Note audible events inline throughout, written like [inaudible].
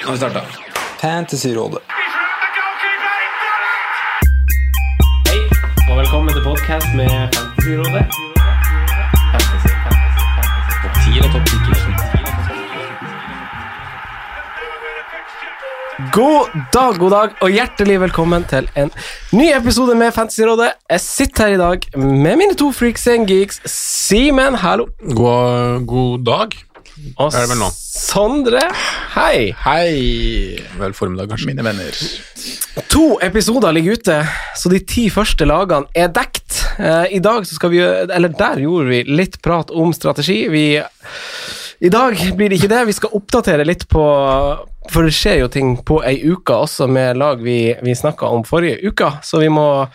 Nå har vi starta. Fantasyrådet. Hei, og velkommen til podcast med Fantasyrådet. Fantasy, fantasy, fantasy. Topp 10 og topp 10 God dag, god dag, og hjertelig velkommen til en ny episode med Fantasyrådet. Jeg sitter her i dag med mine to freaks and geeks. Simen, hallo. God, god dag. Og Er det vel nå? Sondre, hei. Hei. Vel formiddag, kanskje. Mine venner. To episoder ligger ute, så de ti første lagene er dekt. Eh, I dag så skal vi Eller der gjorde vi litt prat om strategi. Vi I dag blir det ikke det. Vi skal oppdatere litt på For det skjer jo ting på ei uke også med lag vi, vi snakka om forrige uke, så vi må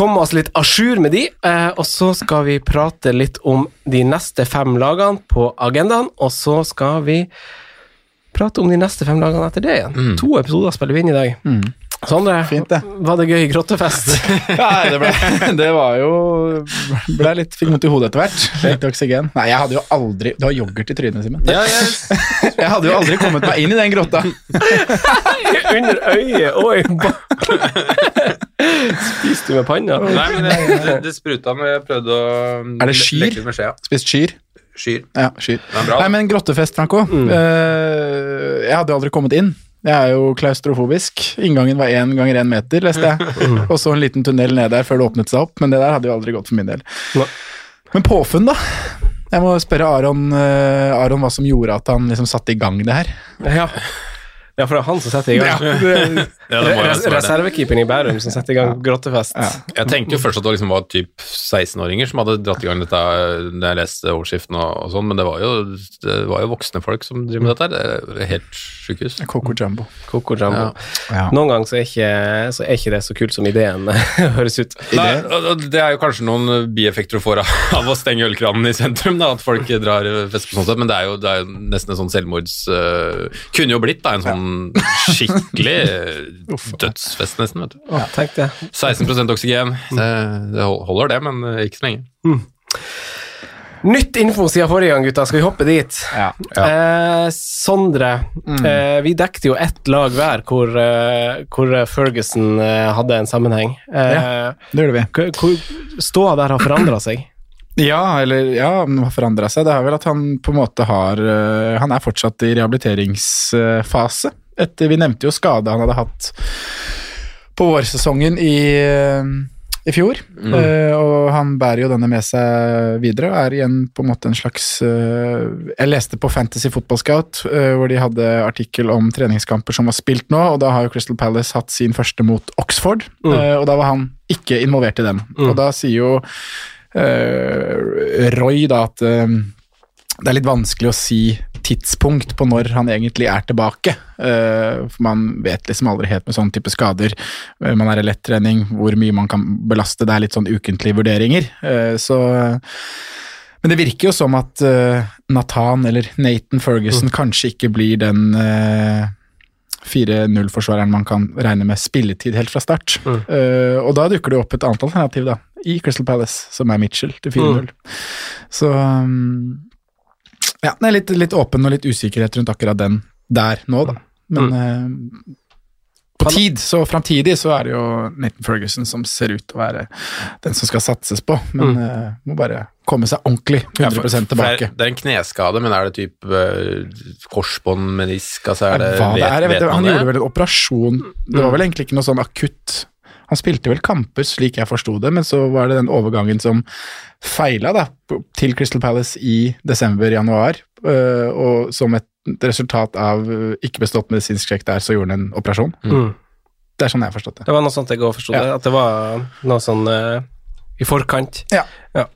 komme oss litt à jour med de. Eh, og så skal vi prate litt om de neste fem lagene på agendaen, og så skal vi prate om de neste fem lagene etter det igjen. To episoder spiller vi inn i dag. Sondre, Fint, det. var det gøy grottefest? [laughs] Nei, det, ble, [laughs] det var jo Ble litt Fikk vondt i hodet etter hvert. Litt oksygen. Nei, jeg hadde jo aldri Du har yoghurt i trynet, Simen. Ja, jeg, [laughs] Jeg hadde jo aldri kommet meg inn i den grotta. Under øyet og i bakken. Spiste du med panna? nei, men det, det, det spruta med jeg prøvde å Er det skyr? Spist skyr. Skyr. Ja, skyr. Det bra. Nei, men grottefest, Franco. Eh, jeg hadde jo aldri kommet inn. Jeg er jo klaustrofobisk. Inngangen var én ganger én meter, leste jeg. Og så en liten tunnel ned der før det åpnet seg opp, men det der hadde jo aldri gått for min del. Men påfunn, da? Jeg må spørre Aron, eh, Aron hva som gjorde at han liksom satte i gang det her. Ja. Ja, for det er han som setter i gang. Ja. Ja. [laughs] Reservekeeperen i Bærum som setter i gang grottefest. Jeg tenkte jo først at det liksom var typ 16-åringer som hadde dratt i gang dette da jeg leste overskriften og, og sånn, men det var, jo, det var jo voksne folk som driver med dette her. Det er helt sjukehus. Coco Jumbo. Coco Jumbo. Ja. Noen ganger så er, ikke, så er ikke det så kult som ideen [laughs] høres ut. Nei, det er jo kanskje noen bieffekter du får av, av å stenge ølkranen i sentrum, da, at folk drar fest på sånn sett, men det er jo, det er jo nesten en sånn selvmords... Uh, kunne jo blitt da, en sånn skikkelig [laughs] øh, dødsfest, nesten, vet du. Ja, tenk det. 16 oksygen, det, det holder det, men øh, ikke så lenge. Nytt info siden forrige gang, gutta. Skal vi hoppe dit? Ja. Eh, Sondre, eh, vi dekte jo ett lag hver hvor, uh, hvor Ferguson uh, hadde en sammenheng. Eh, Det gjorde vi. hvor- Hvor ståa der har forandra seg? Ja, eller ja, det har forandra seg. Det er vel at han på en måte har øh, Han er fortsatt i rehabiliteringsfase. Etter, vi nevnte jo skade han hadde hatt på vårsesongen i, øh, i fjor. Eh, og han bærer jo denne med seg videre og er igjen på en måte en slags uh, Jeg leste på Fantasy Football Scout uh, hvor de hadde artikkel om treningskamper som var spilt nå, og da har jo Crystal Palace hatt sin første mot Oxford, eh, og da var han ikke involvert i den. Og da sier jo eh, Roy da at eh, det er litt vanskelig å si tidspunkt på når han egentlig er tilbake. Eh, for man vet liksom aldri helt med sånne type skader. Eh, man er i lettrening, hvor mye man kan belaste. Det er litt sånn ukentlige vurderinger. Eh, så men det virker jo som at eh, Nathan eller Nathan Ferguson kanskje ikke blir den eh, 4-0-forsvareren man kan regne med spilletid helt fra start. Eh, og da dukker det opp et annet alternativ da, i Crystal Palace, som er Mitchell til 4-0. Så um, ja, det er litt, litt åpen og litt usikkerhet rundt akkurat den der nå, da. Men eh, på tid, så framtidig, så er det jo Nathan Ferguson som ser ut til å være den som skal satses på, men eh, må bare komme seg ordentlig 100 tilbake. Det er en kneskade, men er det typ uh, korsbånd, menisk, altså er det, Hva det er, vet, vet han det? gjorde vel en operasjon Det var vel egentlig ikke noe sånn akutt Han spilte vel kamper, slik jeg forsto det, men så var det den overgangen som feila da, til Crystal Palace i desember-januar. øh, og som et resultat av ikke bestått medisinsk sjekk der, så gjorde han en operasjon. Mm. Det er sånn jeg har forstått det. Det var noe sånt jeg òg forsto, Ja. det, at det var noe sånn uh, i forkant. Ja. Ja,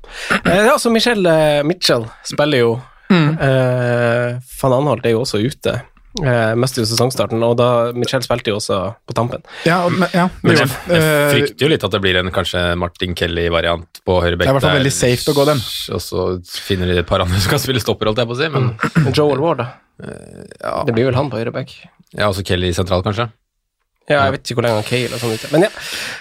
eh, altså så Michelle eh, Mitchell spiller jo. Mm. Eh, Van Anholt er jo også ute. Uh, mest jo sesongstarten, og da Michelle spilte jo også på tampen. Ja, men, ja, Men jeg, jeg Øh, frykter jo litt at det blir en kanskje Martin Kelly-variant på høyre bekk. Det er i hvert fall veldig safe å gå den. Og så finner de et par andre som kan spille stopper, holdt jeg på å si. Men Mm. Joel Ward, da. ja, Det blir vel han på høyreback. ja også Kelly sentral, kanskje. Ja, jeg vet ikke hvor lenge han Cale og sånn ute. Men ja.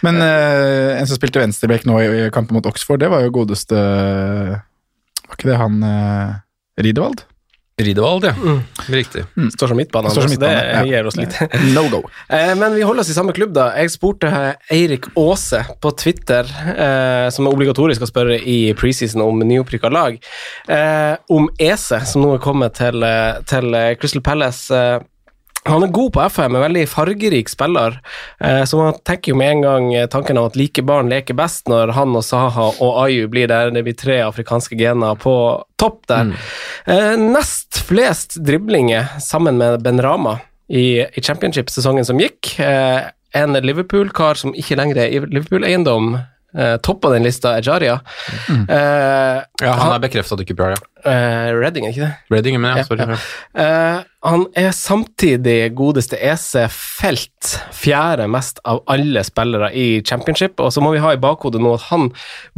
Men uh, en som spilte venstreback nå i, i kampen mot Oxford, det var jo godeste Var ikke det han Ridevald? Ridevald, ja. Riktig. Står som midtbane, Står som midtbane. det ja. gir oss litt. No go. [laughs] Eh, Men vi holder oss i samme klubb, da. Jeg spurte Eirik Aase på Twitter, eh, som er obligatorisk å spørre i preseason om nyopprykka lag, eh, om Ese, som nå er kommet til, til Crystal Palace. Han er god på FM, en veldig fargerik spiller, eh, så man tenker jo med en gang eh, tanken av at like barn leker best når han og Saha og Ayu blir der. Det blir tre afrikanske gener på topp der. Eh, nest flest driblinger sammen med Ben Rama i, i championship-sesongen som gikk. Eh, en Liverpool-kar som ikke lenger er i Liverpool-eiendom. Eh, Toppa den lista er Jaria. Uh, Ja, han er bekrefta til QPR, ja. Uh, Redding, er ikke det? Reading, men ja, sorry. ja. Eh, han er samtidig godeste EC Felt fjerde mest av alle spillere i championship, og så må vi ha i bakhodet nå at han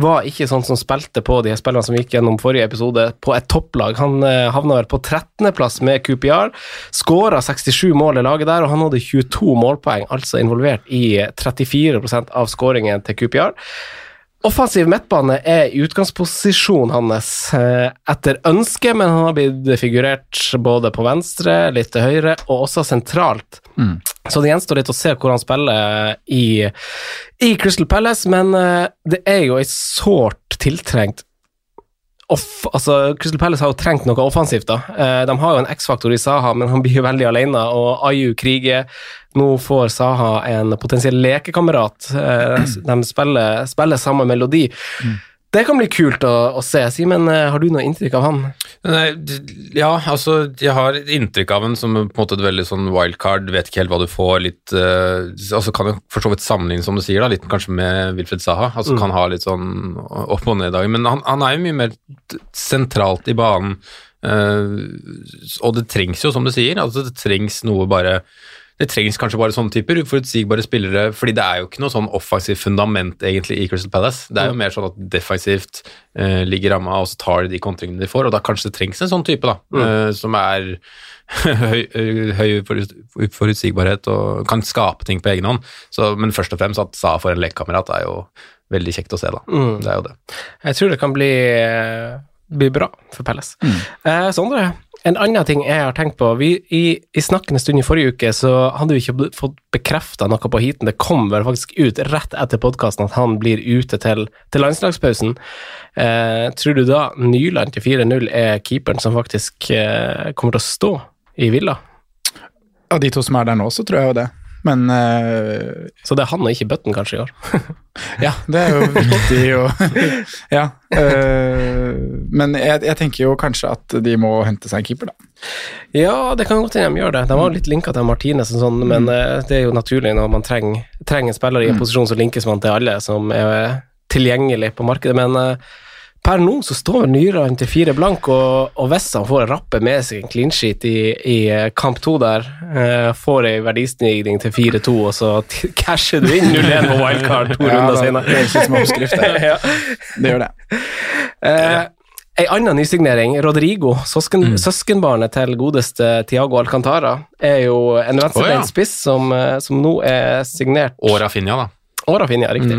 var ikke sånn som spilte på de spillerne som gikk gjennom forrige episode, på et topplag. Han eh, havna vel på 13.-plass med QPR, skåra 67 mål i laget der, og han hadde 22 målpoeng, altså involvert i 34% av skåringen til QPR. Offensiv midtbane er i utgangsposisjonen hans eh, etter ønske, men han har blitt figurert både på venstre, litt til høyre, og også sentralt. Så det gjenstår litt å se hvor han spiller i, i Crystal Palace, men eh, det er jo ei sårt tiltrengt Off, altså Crystal Palace har jo trengt noe offensivt. da. Eh, de har jo en X-faktor i Saha, men han blir jo veldig alene, og Ayu kriger. Nå får Saha en potensiell lekekamerat. Eh, [clears throat] de spiller, spiller samme melodi. Det kan bli kult å, å se. Simen, eh, har du noe inntrykk av han? Nei, ja, altså, jeg har inntrykk av han som på en måte et veldig sånn wildcard, vet ikke helt hva du får, litt uh, Altså kan jo for så vidt sammenligne, som du sier, da, litt kanskje med Wilfred Saha. Altså kan ha litt sånn opp og ned-dager, men han, han er jo mye mer sentralt i banen. Uh, og det trengs jo, som du sier, altså det trengs noe bare det trengs kanskje bare sånne typer uforutsigbare spillere, fordi det er jo ikke noe sånn offensivt fundament egentlig i Crystal Palace. Det er jo mer sånn at defensivt uh, ligger ramma, og så tar de de kontringene de får, og da kanskje det trengs en sånn type, da, eh, som er [laughs] høy, høy uforutsigbarhet og kan skape ting på egen hånd. Så, men først og fremst at Sa får en lekekamerat er jo veldig kjekt å se, da. Det er jo det. Jeg tror det kan bli, eh, bli bra for Palace. Eh, Sondre, en annen ting jeg har tenkt på vi, i, I snakkende stund i forrige uke så hadde vi ikke fått bekrefta noe på heaten. Det kom vel faktisk ut rett etter podkasten at han blir ute til, til landslagspausen. Eh, tror du da Nyland til 4-0 er keeperen som faktisk eh, kommer til å stå i Villa? Av de to som er der nå, så tror jeg jo det. Men uh, Så det er han og ikke Button kanskje i år? [laughs] ja, det er jo viktig å [laughs] Ja. Uh, men jeg, jeg tenker jo kanskje at de må hente seg en keeper, da. Ja, det kan godt hende de gjør det. De var litt linka til Martinez og sånn, men uh, det er jo naturlig når man trenger, trenger en spiller i en posisjon, så linkes man til alle som er tilgjengelig på markedet. Men eh, per nå så står Nyran til fire blank, og, og hvis han får rappe med seg en clean sheet i, i eh, kamp to der, eh, får ei verdistigning til 4-2, og så [laughs] casher du inn 0-1 på wildcard to Ja, runder senere. det høres ut som oppskrift, det. [laughs] ja. Det gjør det. Eh, Ei anna nysignering, Rodrigo, søsken, søskenbarnet til godeste Tiago Alcantara, er jo en venstrebeint oh, ja. spiss som, eh, som nå er signert Og Rafinha, da. Og Rafinha, riktig.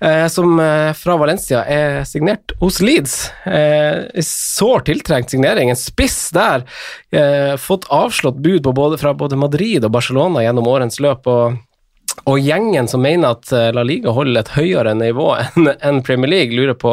Eh, som eh, fra Valencia er signert hos Leeds. Eh, Sårt tiltrengt signering. En spiss der. Eh, fått avslått bud på både, fra både Madrid og Barcelona gjennom årens løp. og og gjengen som mener at eh, La Liga holder et høyere nivå enn Premier League, lurer på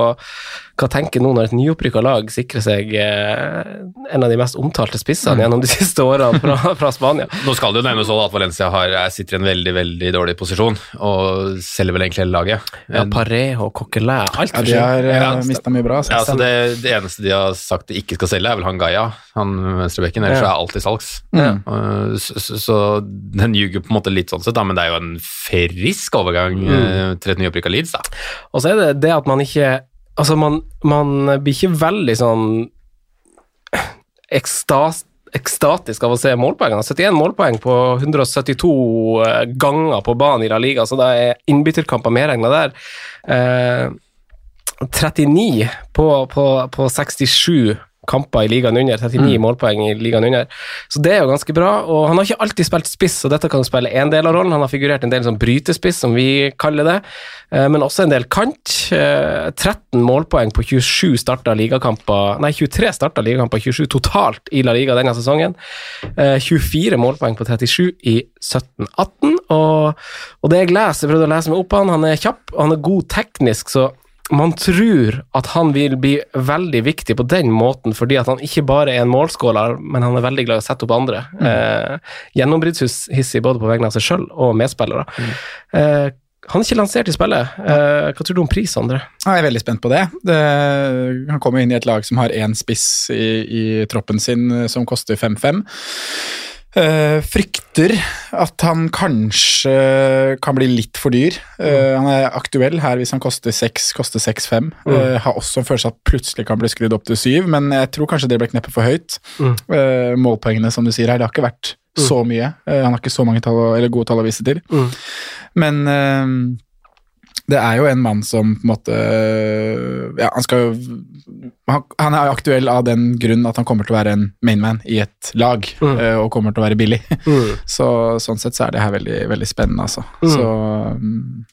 hva tenker nå når et nyopprykka lag sikrer seg eh, en av de mest omtalte spissene gjennom de [laughs] siste årene fra, fra Spania? Nå skal det jo nevnes at Valencia har, er- sitter i en veldig veldig dårlig posisjon, og selger vel egentlig hele laget. Ja, Parejo, Coquelin, alt Ja, de har Ja, uh, mista mye bra. Ja, så det, det eneste de har sagt de ikke skal selge, er vel han Gaia, han venstrebekken. Ellers Ja. er alt i salgs. Mm. Så, så, så den ljuger på en måte litt sånn sett, da, men det er jo en frisk overgang Mm. til et nyopprykka Leeds. da. Og så er det det at man ikke Altså, man, man blir ikke veldig sånn ekstas, ekstatisk av å se målpoengene. 71 målpoeng på 172 eh, ganger på banen i La Liga, så da er innbytterkamper medregna der. Eh, 39 på, på, på 67 kamper i ligaen under, 39 målpoeng i ligaen under. Så det er jo ganske bra. Og han har ikke alltid spilt spiss, og dette kan jo spille en del av rollen. Han har figurert en del som brytespiss, som vi kaller det, eh, men også en del kant. Eh, 13 målpoeng på 27 starta ligakamper, nei 23 starta ligakamper, 27 totalt i La Liga denne sesongen. Eh, 24 målpoeng på 37 i 17-18, og, og det jeg leser, jeg prøvde å lese meg opp på han, han er kjapp, og han er god teknisk, så man tror at han vil bli veldig viktig på den måten, fordi at han ikke bare er en målskåler, men han er veldig glad i å sette opp andre. Eh, Gjennombruddshissig både på vegne av seg sjøl og medspillere. Eh, han er ikke lansert i spillet. Eh, hva tror du om pris, André? Jeg er veldig spent på det. det han kommer inn i et lag som har én spiss i, i troppen sin eh, som koster 5-5. Eh, frykter at han kanskje kan bli litt for dyr. Eh, han er aktuell her hvis han koster 6, koster 6-5. Eh, har også en følelse at plutselig kan bli skrudd opp til 7, men jeg tror kanskje det ble kneppet for høyt. Mm. Målpoengene, som du sier her, det har ikke vært så mye. Han har ikke så mange tall, eller gode tall å vise til. Mm. Men det er jo en mann som på en måte Ja, han skal jo han, han er aktuell av den grunn at han kommer til å være en mainman i et lag, Mm. eh, og kommer til å være billig. Mm. [laughs] Så sånn sett så er det her veldig, veldig spennende, altså. Mm. Så mm,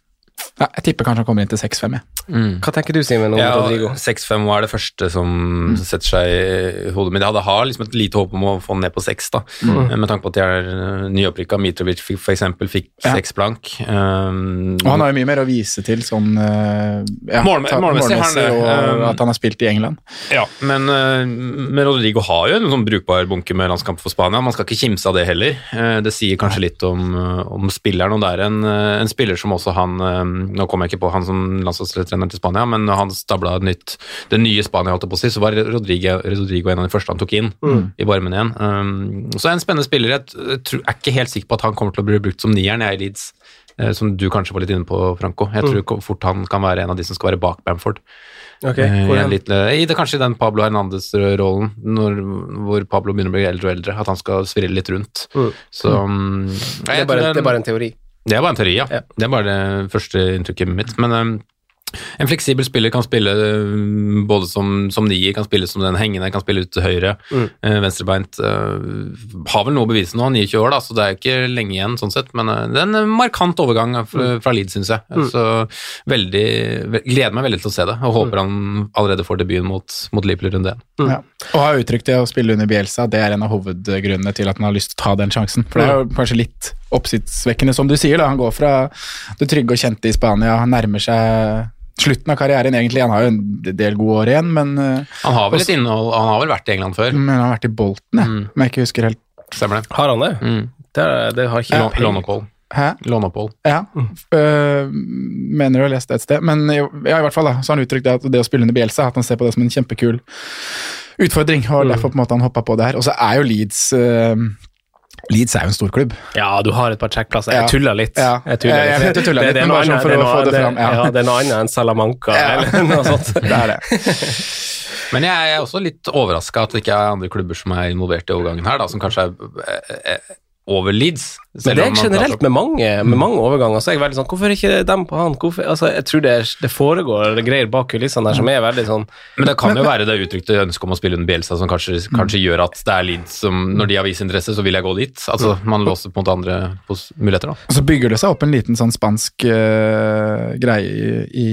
ja, jeg tipper kanskje han kommer inn til 6-5, Mm. Hva tenker du, Simen, Ja, Rodrigo? 6-5 var det første som setter seg i hodet mitt. Jeg hadde har liksom et lite håp om å få den ned på 6, da. Mm. med tanke på at de er uh, nyopprykka. Mitrovic fikk- for eksempel fikk Ja. 6 blank. Um, Og han har jo mye mer å vise til sånn eh, ja, målmessig det. og Um, at han har spilt i England. Ja, men, uh, men Rodrigo har jo en sånn brukbar bunke med landskamp for Spania. Man skal ikke kimse av det heller. Uh, det sier kanskje litt om, om spilleren. Og det er en, en spiller som også han uh, Nå kommer jeg ikke på han som landslagstrener til Spania, men når han stabla nytt, det nye Spania, holdt jeg på å si, så var Rodrigo, Rodrigo en av de første han tok inn i varmen igjen. Um, så er en spennende spiller. Jeg, tror- er ikke helt sikker på at han kommer til å bli brukt som nieren jeg i Leeds. eh, Som du kanskje var litt inne på, Franco. Jeg tror mm. fort han kan være en av de som skal være bak Bamford. Okay, uh, hvor i er en han? litt, i det, kanskje i den Pablo Hernandez-rollen, hvor Pablo begynner å bli eldre og eldre, at han skal svirre litt rundt. Mm. Så mm, Det er, bare, det er bare en teori. Det er bare en teori, ja. Ja. Det er bare det første inntrykket mitt. Men um, en fleksibel spiller kan spille um, både som, som nier, kan spille som den hengende, kan spille ut til høyre, Mm. eh, venstrebeint. eh, har vel noe å bevise nå, 29 år, da, så det er ikke lenge igjen sånn sett. Men eh, det er en markant overgang fra, fra Leeds, syns jeg. Mm. Så veldig, gleder meg veldig til å se det, og håper han allerede får debuten mot, mot Liverpool runde én. Mm. Ja. Og har uttrykt det å spille under Bielsa, det er en av hovedgrunnene til at han har lyst til å ta den sjansen. For det er jo kanskje litt oppsiktsvekkende, som du sier. da, Han går fra det trygge og kjente i Spania, han nærmer seg slutten av karrieren egentlig. Han har jo en del gode år igjen, men, eh, Han har vel et innhold, han har vel vært i England før, men han har vært i Bolten, jeg. Mm. Men jeg ikke husker helt. stemmer det? Har han det? Mm. Det, er- det har ikke peiling. Låneopphold. Hæ? Låneopphold. Ja. Øh, mener du har lest det et sted. Men ja, i hvert fall da, så har han uttrykt det at det å spille under Bielsa, at han ser på det som en kjempekul utfordring, og Mm. derfor på en måte han hoppa på det her. Og så er jo Leeds øh, Leeds er jo en storklubb. Ja, du har et par checkplasser. Jeg tuller litt. Ja. Jeg, tuller Jeg- jeg litt. du tuller litt, Det- det er noe sånn annet- det det fram, ja. Det er noe annet enn Salamanca Ja. eller [laughs] noe sånt. Det er det. [laughs] Men jeg er også litt overraska at det ikke er andre klubber som er involvert i overgangen her, da, som kanskje er eh, eh, over Leeds. Men det er generelt med mange, med mange overganger. Så er jeg veldig sånn Hvorfor ikke dem på han? Hvorfor? Altså, jeg tror det, er, det foregår greier bak kulissene der som er veldig sånn Men det kan jo være det uttrykte ønsket om å spille under Bielsa som kanskje, kanskje gjør at det er Leeds som Når de har vist interesse, så vil jeg gå dit. Altså, Man låser på en måte andre muligheter, da. Så bygger det seg opp en liten sånn spansk uh, greie i, i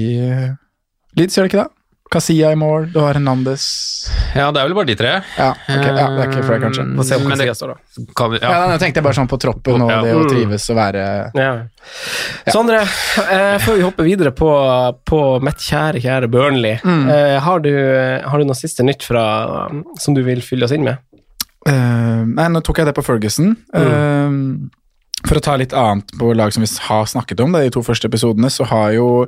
Leeds, gjør det ikke det? Casilla i mål, du har Hernandez Ja, det er vel bare de tre. Ja, okay, ja det er ikke flere, kanskje. Få se Men det- står, da. Kan vi, Ja, ja. Jeg tenkte bare sånn på troppen og Ja. det å Mm. trives og være Ja. Sondre, eh, før vi hopper videre på, på mitt kjære, kjære Burnley, eh, har, du, har du noe siste nytt fra, som du vil fylle oss inn med? Uh, Nei, nå tok jeg det på Ferguson. Eh, for å ta litt annet på lag som vi har snakket om, det, i de to første episodene, så har jo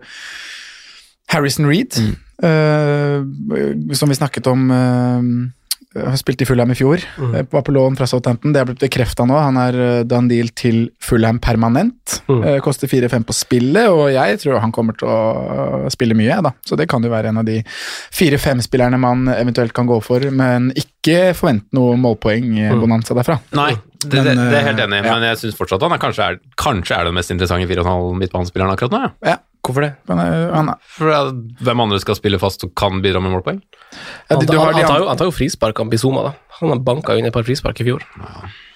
Harrison Reed, eh, som vi snakket om uh, Spilte i Fulham i fjor, Mm. var på lån fra Southampton. Det er blitt bekrefta nå. Han er uh, done deal til Fulham permanent. Mm. Uh, koster 4-5 på spillet, og jeg tror han kommer til å spille mye, da. Så det kan jo være en av de fire-fem spillerne man eventuelt kan gå for, men ikke forvent noe målpoeng-bonanza derfra. Nei, det, det, det er helt eh, enig ja. men jeg syns fortsatt han er kanskje, er kanskje er den mest interessante 4,5 midtbanespilleren akkurat nå. Ja. Ja. Hvorfor det? Men, han, For eh, hvem andre skal spille fast og kan bidra med målpoeng? ja, Han, du, du har han, han, tar jo, han tar jo frispark av Bizuma, da. Han har banka inn et par frispark i fjor.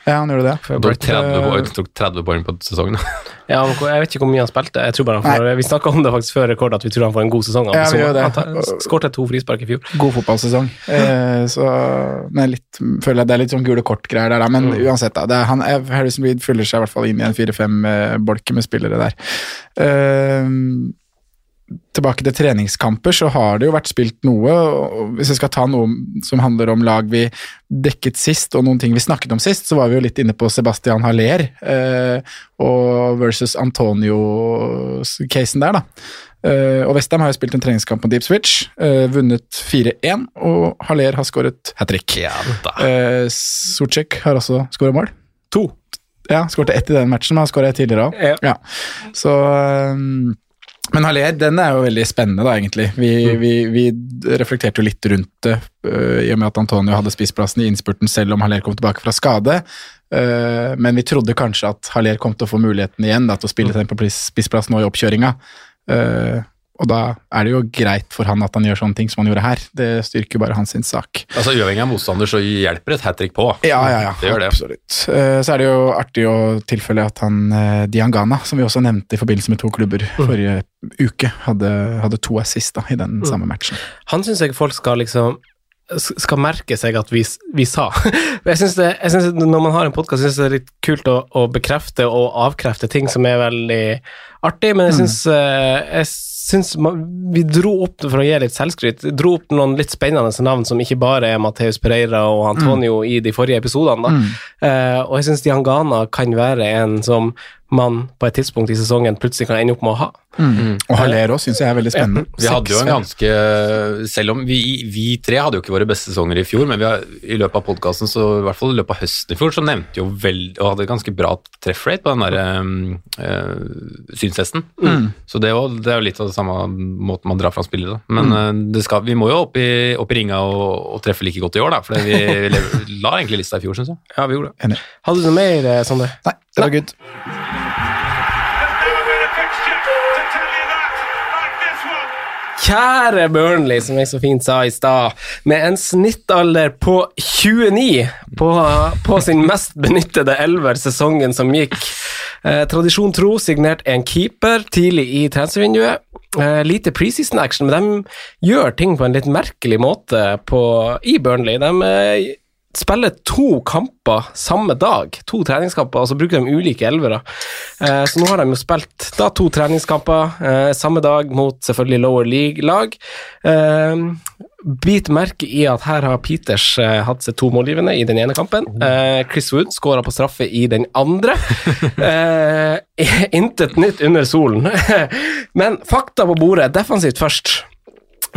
Ja, han gjorde det. Tok 30, poeng, tok 30 poeng på sesongen. [laughs] Ja, Jeg vet ikke hvor mye han spilte. Jeg tror bare han får, Vi snakka om det faktisk før rekord, at vi tror han får en god sesong. Ja, vi gjør det. Han skårte to frispark i fjor. God fotballsesong. Eh, så men litt, føler jeg det er litt sånn gule kort-greier der, da. Men uansett, da. Det er, han, er- Harrison Reed fyller seg i hvert fall inn i en fire-fem-bolke med spillere der. Eh, tilbake til treningskamper, så har det jo vært spilt noe. Hvis jeg skal ta noe som handler om lag vi dekket sist, og noen ting vi snakket om sist, så var vi jo litt inne på Sebastian Haller eh, og versus Antonio-casen der, da. Eh, og Westham har jo spilt en treningskamp på Deep Switch, eh, vunnet 4-1, og Haller har skåret hat trick. Ja. Uh, Sorcek har også skåret mål. To. Ja, skåret ett i den matchen, men har skåret tidligere òg. Ja. Så um, Men Haller, den er jo veldig spennende, da, egentlig. Vi, vi, vi reflekterte jo litt rundt det, uh, i og med at Antonio hadde spissplassen i innspurten selv om Haller kom tilbake fra skade. Uh, men vi trodde kanskje at Haller kom til å få muligheten igjen da, til å spille seg inn på spissplass nå i oppkjøringa. Uh, og da er det jo greit for han at han gjør sånne ting som han gjorde her. Det styrker bare hans sin sak. Altså Uavhengig av motstander så hjelper et hat trick på. Ja, ja, ja. Det gjør det. Absolutt. Eh, Så er det jo artig å tilfelle at han eh, Diangana, som vi også nevnte i forbindelse med to klubber forrige uke, hadde, hadde to assist da, i den samme matchen. Han syns jeg folk skal liksom skal merke seg at vi, vi sa. [laughs] Jeg synes det, jeg synes Når man har en podkast, syns jeg det er litt kult å, å bekrefte og avkrefte ting som er veldig artig, men jeg syns, jeg syns vi dro opp for å gi litt selvskryt, dro opp noen litt spennende navn som ikke bare er Matheus Pereira og Antonio i de forrige episodene. Mm. Uh, og jeg syns Diangana kan være en som man på et tidspunkt i sesongen plutselig kan ende opp med å ha. Og Haller òg syns jeg er veldig spennende. Vi hadde jo en ganske Selv om vi, vi tre hadde jo ikke våre beste sesonger i fjor, men vi har, i løpet av podkasten, så i hvert fall i løpet av høsten i fjor, så nevnte jo vel Og hadde ganske bra treffrate på den der uh, synstesten. Så det jo, det er jo litt av det samme måten man drar fram spillere. da. Men mm. det skal, vi må jo opp i, opp i ringa og, og treffe like godt i år, da. For vi [laughs] la egentlig lista i fjor, syns jeg. Ja, vi gjorde det. Hadde du noe mer, Sander? Sondre? Nei, det var good. Kjære Burnley, som jeg så fint sa i stad, med en snittalder på 29 på, på sin mest benyttede elver sesongen som gikk. Eh, tradisjon tro signert en keeper tidlig i transfervinduet. Eh, lite preseason action, men de gjør ting på en litt merkelig måte på, i Burnley. De eh, spiller to kamper samme dag, to treningskamper, og så bruker de ulike elvere. Eh, så nå har de jo spilt da to treningskamper eh, samme dag mot selvfølgelig lower league-lag. Eh, Bit merke i at her har Peters eh, hatt seg to målgivende i den ene kampen. Eh, Chris Wood skåra på straffe i den andre. [laughs] Eh, [laughs] intet nytt under solen. [laughs] Men fakta på bordet, defensivt først.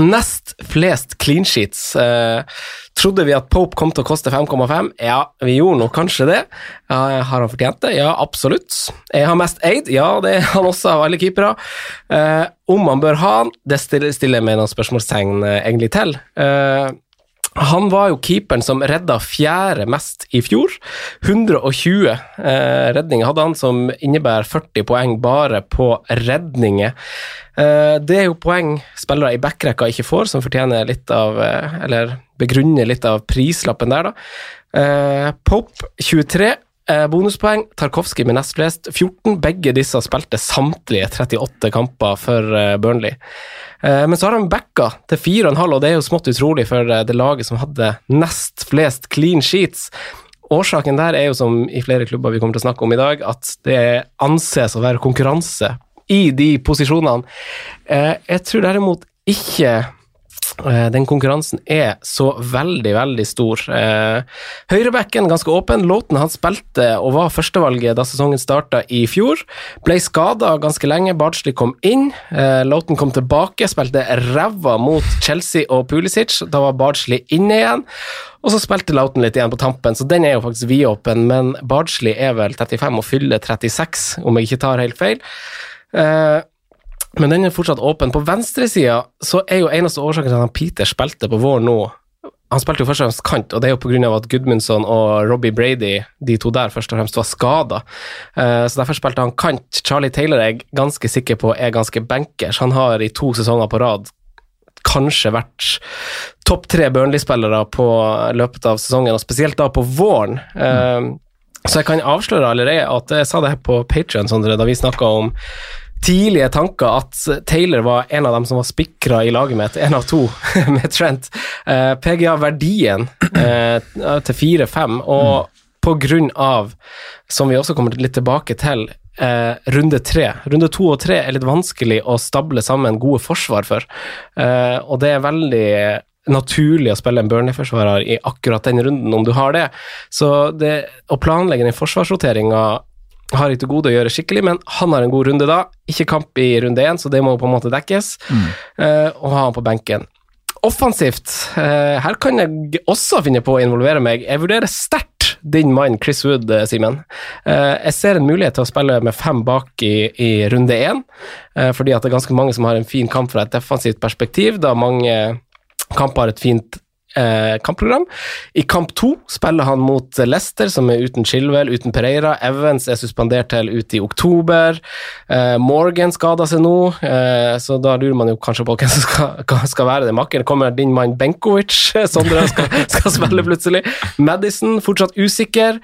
Nest flest clean sheets. Eh, trodde vi at Pope kom til å koste 5,5? Ja, vi gjorde nok kanskje det. Eh, har han fortjent det? Ja, absolutt. Jeg har mest eid? Ja, det er han også av alle keepere. Eh, om han bør ha han, det stiller jeg meg noen spørsmålstegn eh, egentlig til. Eh, han var jo keeperen som redda fjerde mest i fjor. 120 eh, redninger hadde han, som innebærer 40 poeng bare på redninger. Eh, det er jo poeng spillere i backrekka ikke får, som fortjener litt av eh, Eller begrunner litt av prislappen der, da. Eh, Pope 23. Eh, bonuspoeng. Tarkovskij med nest flest, 14. Begge disse spilte samtlige 38 kamper for eh, Burnley. Eh, men så har de backa til 4,5, og det er jo smått utrolig for eh, det laget som hadde nest flest clean sheets. Årsaken der er jo, som i flere klubber vi kommer til å snakke om i dag, at det anses å være konkurranse i de posisjonene. Eh, jeg tror derimot ikke den konkurransen er så veldig, veldig stor. Eh, Høyrebacken ganske åpen. Låten han spilte og var førstevalget da sesongen starta i fjor. Ble skada ganske lenge. Bardsley kom inn. Eh, Låten kom tilbake, spilte ræva mot Chelsea og Pulisic. Da var Bardsley inne igjen. Og så spilte Lauten litt igjen på tampen, så den er jo faktisk vidåpen. Men Bardsley er vel 35 og fyller 36, om jeg ikke tar helt feil. Eh, men den er fortsatt åpen. På venstresida så er jo eneste årsaken til at han Peter spilte på vår nå Han spilte jo først og fremst kant, og det er jo pga. at Gudmundsson og Robbie Brady, de to der, først og fremst var skada. Uh, så derfor spilte han kant. Charlie Taylor er jeg ganske sikker på er ganske bankers. Han har i to sesonger på rad kanskje vært topp tre Burnley-spillere på løpet av sesongen, og spesielt da på våren. Mm. så jeg kan avsløre allerede at jeg sa det her på Patrion, da vi snakka om tidlige tanker at Taylor var en av dem som var spikra i laget mitt, én av to [laughs] med Trent. Uh, PGA-verdien uh, til 4-5, og mm. på grunn av, som vi også kommer litt tilbake til, uh, runde tre. Runde to og tre er litt vanskelig å stable sammen gode forsvar for, og det er veldig naturlig å spille en Burnley-forsvarer i akkurat den runden, om du har det. Så det å planlegge den forsvarsroteringa har ikke til gode å gjøre skikkelig, men han har en god runde da. Ikke kamp i runde én, så det må på en måte dekkes. Mm. Uh, og ha han på benken. Offensivt, uh, her kan jeg også finne på å involvere meg. Jeg vurderer sterkt din mann Chris Wood, uh, Simen. jeg ser en mulighet til å spille med fem bak i, i runde én, fordi at det er ganske mange som har en fin kamp fra et defensivt perspektiv, da mange kamper har et fint eh, kampprogram. I kamp to spiller han mot Leicester, som er uten Chilwell, uten Pereira. Evans er suspendert til ut i oktober. Eh, Morgan skader seg nå, eh, så da lurer man jo kanskje på hvem som skal, [laughs] skal være det makkeren. Kommer din mann Benkovic, [laughs] Sondre skal, skal spille plutselig. Madison fortsatt usikker.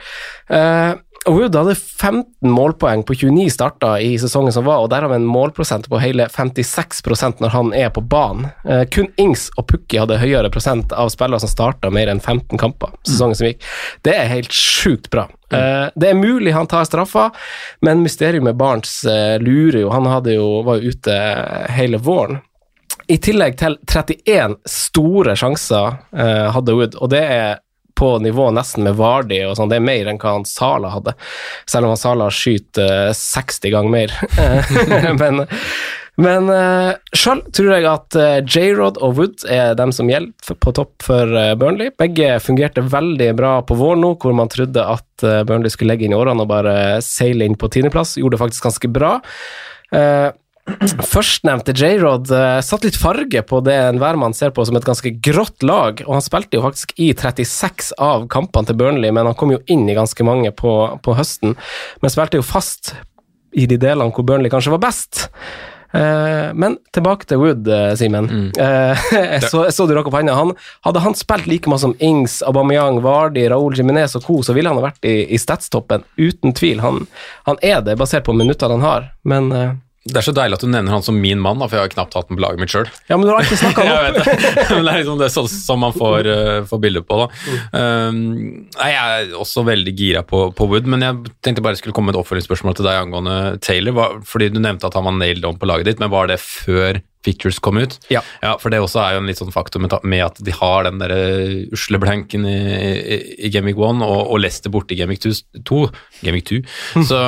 Eh, Wood hadde 15 målpoeng på 29 starter i sesongen som var, og derav en målprosent på hele 56% når han er på banen. Eh, kun Ings og Pukki hadde høyere prosent av spillere som starta mer enn 15 kamper sesongen som gikk. Det er helt sjukt bra. Eh, det er mulig han tar straffa, men mysteriet med Barents eh, lurer jo. Han jo, var jo ute hele våren. I tillegg til 31 store sjanser eh, hadde Wood, og det er på nivå nesten med Vardi og sånn. Det er mer enn hva han Sala hadde, selv om han Sala skyter 60 eh, ganger mer. [laughs] [laughs] men men uh, sjøl tror jeg at uh, J-Rod og Wood er dem som gjelder på topp for uh, Burnley. Begge fungerte veldig bra på vår nå, hvor man trodde at uh, Burnley skulle legge inn årene og bare seile inn på tiendeplass. Gjorde det faktisk ganske bra. Uh, Førstnevnte J-Rod uh, satt litt farge på det enhver mann ser på som et ganske grått lag, og han spilte jo faktisk i 36 av kampene til Burnley, men han kom jo inn i ganske mange på, på høsten. Men spilte jo fast i de delene hvor Burnley kanskje var best. Uh, men tilbake til Wood, uh, Simen. Mm. Uh, [laughs] jeg, så, jeg så du rakk opp hånda. hadde han spilt like mye som Ings, Aubameyang, Vardi, Raoul Jiminez og co., så ville han ha vært i, i statstoppen, uten tvil. Han, han, er det, basert på minuttene han har, men det er så deilig at du nevner han som min mann, da, for jeg har knapt hatt den på laget mitt sjøl. Ja, men du har ikke snakka [laughs] om det. [laughs] men det er liksom det sånn som man får, uh, får bilde på. da. Um, nei, Jeg er også veldig gira på, på, Wood, men jeg tenkte bare jeg skulle komme med et oppfølgingsspørsmål til deg angående Taylor. Hva, fordi Du nevnte at han var nailed on på laget ditt, men var det før Pictures kom ut. Ja. ja. For det også er jo en litt sånn faktum med at de har den der usle blanken i, i, i Gamic 1 og, og Leicester borte i Gamic 2, Gamic 2 mm. [laughs] så,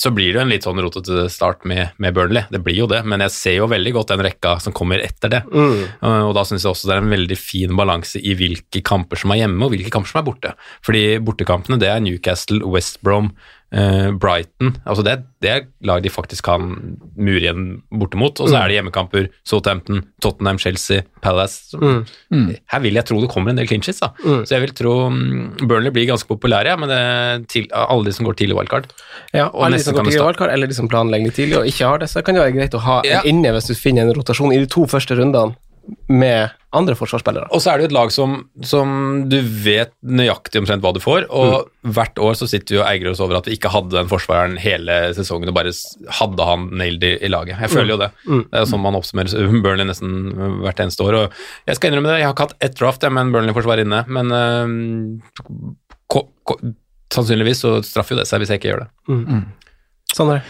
så, blir det en litt sånn rotete start med, med, Burnley. Det blir jo det, men jeg ser jo veldig godt den rekka som kommer etter det. Mm. Uh, og da syns jeg også det er en veldig fin balanse i hvilke kamper som er hjemme og hvilke kamper som er borte. Fordi bortekampene det er Newcastle, West Brom, Brighton altså det, det er lag de faktisk kan mure igjen bortimot. Og så mm. er det hjemmekamper Southampton, Tottenham, Chelsea, Palace. Mm. Mm. Her vil jeg tro det kommer en del clinches. da mm. Så jeg vil tro um, Burnley blir ganske populære, ja, men til, alle de som går tidlig wildcard. Ja, og alle de som går tidlig wildcard, eller de som planlegger tidlig og ikke har det, så kan det være greit å ha ja. inne hvis du finner en rotasjon i de to første rundene med andre forsvarsspillere. Og så er det jo et lag som, som du vet nøyaktig omtrent hva du får, og hvert år så sitter vi og eier oss over at vi ikke hadde den forsvareren hele sesongen og bare hadde han nailed i, i laget. Jeg føler jo det. Det er jo sånn man oppsummerer Burnley nesten hvert eneste år. Og jeg skal innrømme det, jeg har ikke hatt ett draft jeg, med en Burnley-forsvarer inne, men øhm, ko, ko, sannsynligvis så straffer jo det seg hvis jeg ikke gjør det. Sondre?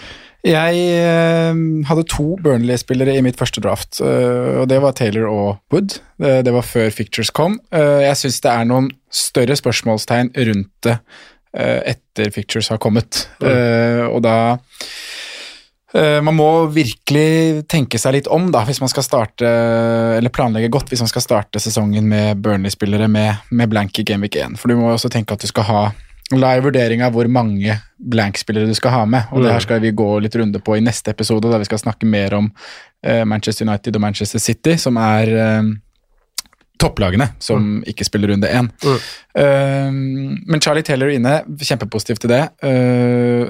Jeg eh, hadde to Burnley-spillere i mitt første draft, eh, og det var Taylor og Wood. Det, det var før Fictures kom. Eh, jeg syns det er noen større spørsmålstegn rundt det eh, etter Fictures har kommet, Eh, og da eh, man må virkelig tenke seg litt om da, hvis man skal starte, eller planlegge godt hvis man skal starte sesongen med Burnley-spillere med, med blank i Gameweek 1. For du må også tenke at du skal ha La i vurdering av hvor mange blank-spillere du skal ha med, og det her skal vi gå litt runde på i neste episode, da vi skal snakke mer om uh, Manchester United og Manchester City, som er uh, topplagene som ikke spiller runde én. Eh, men Charlie Taylor inne, kjempepositiv til det.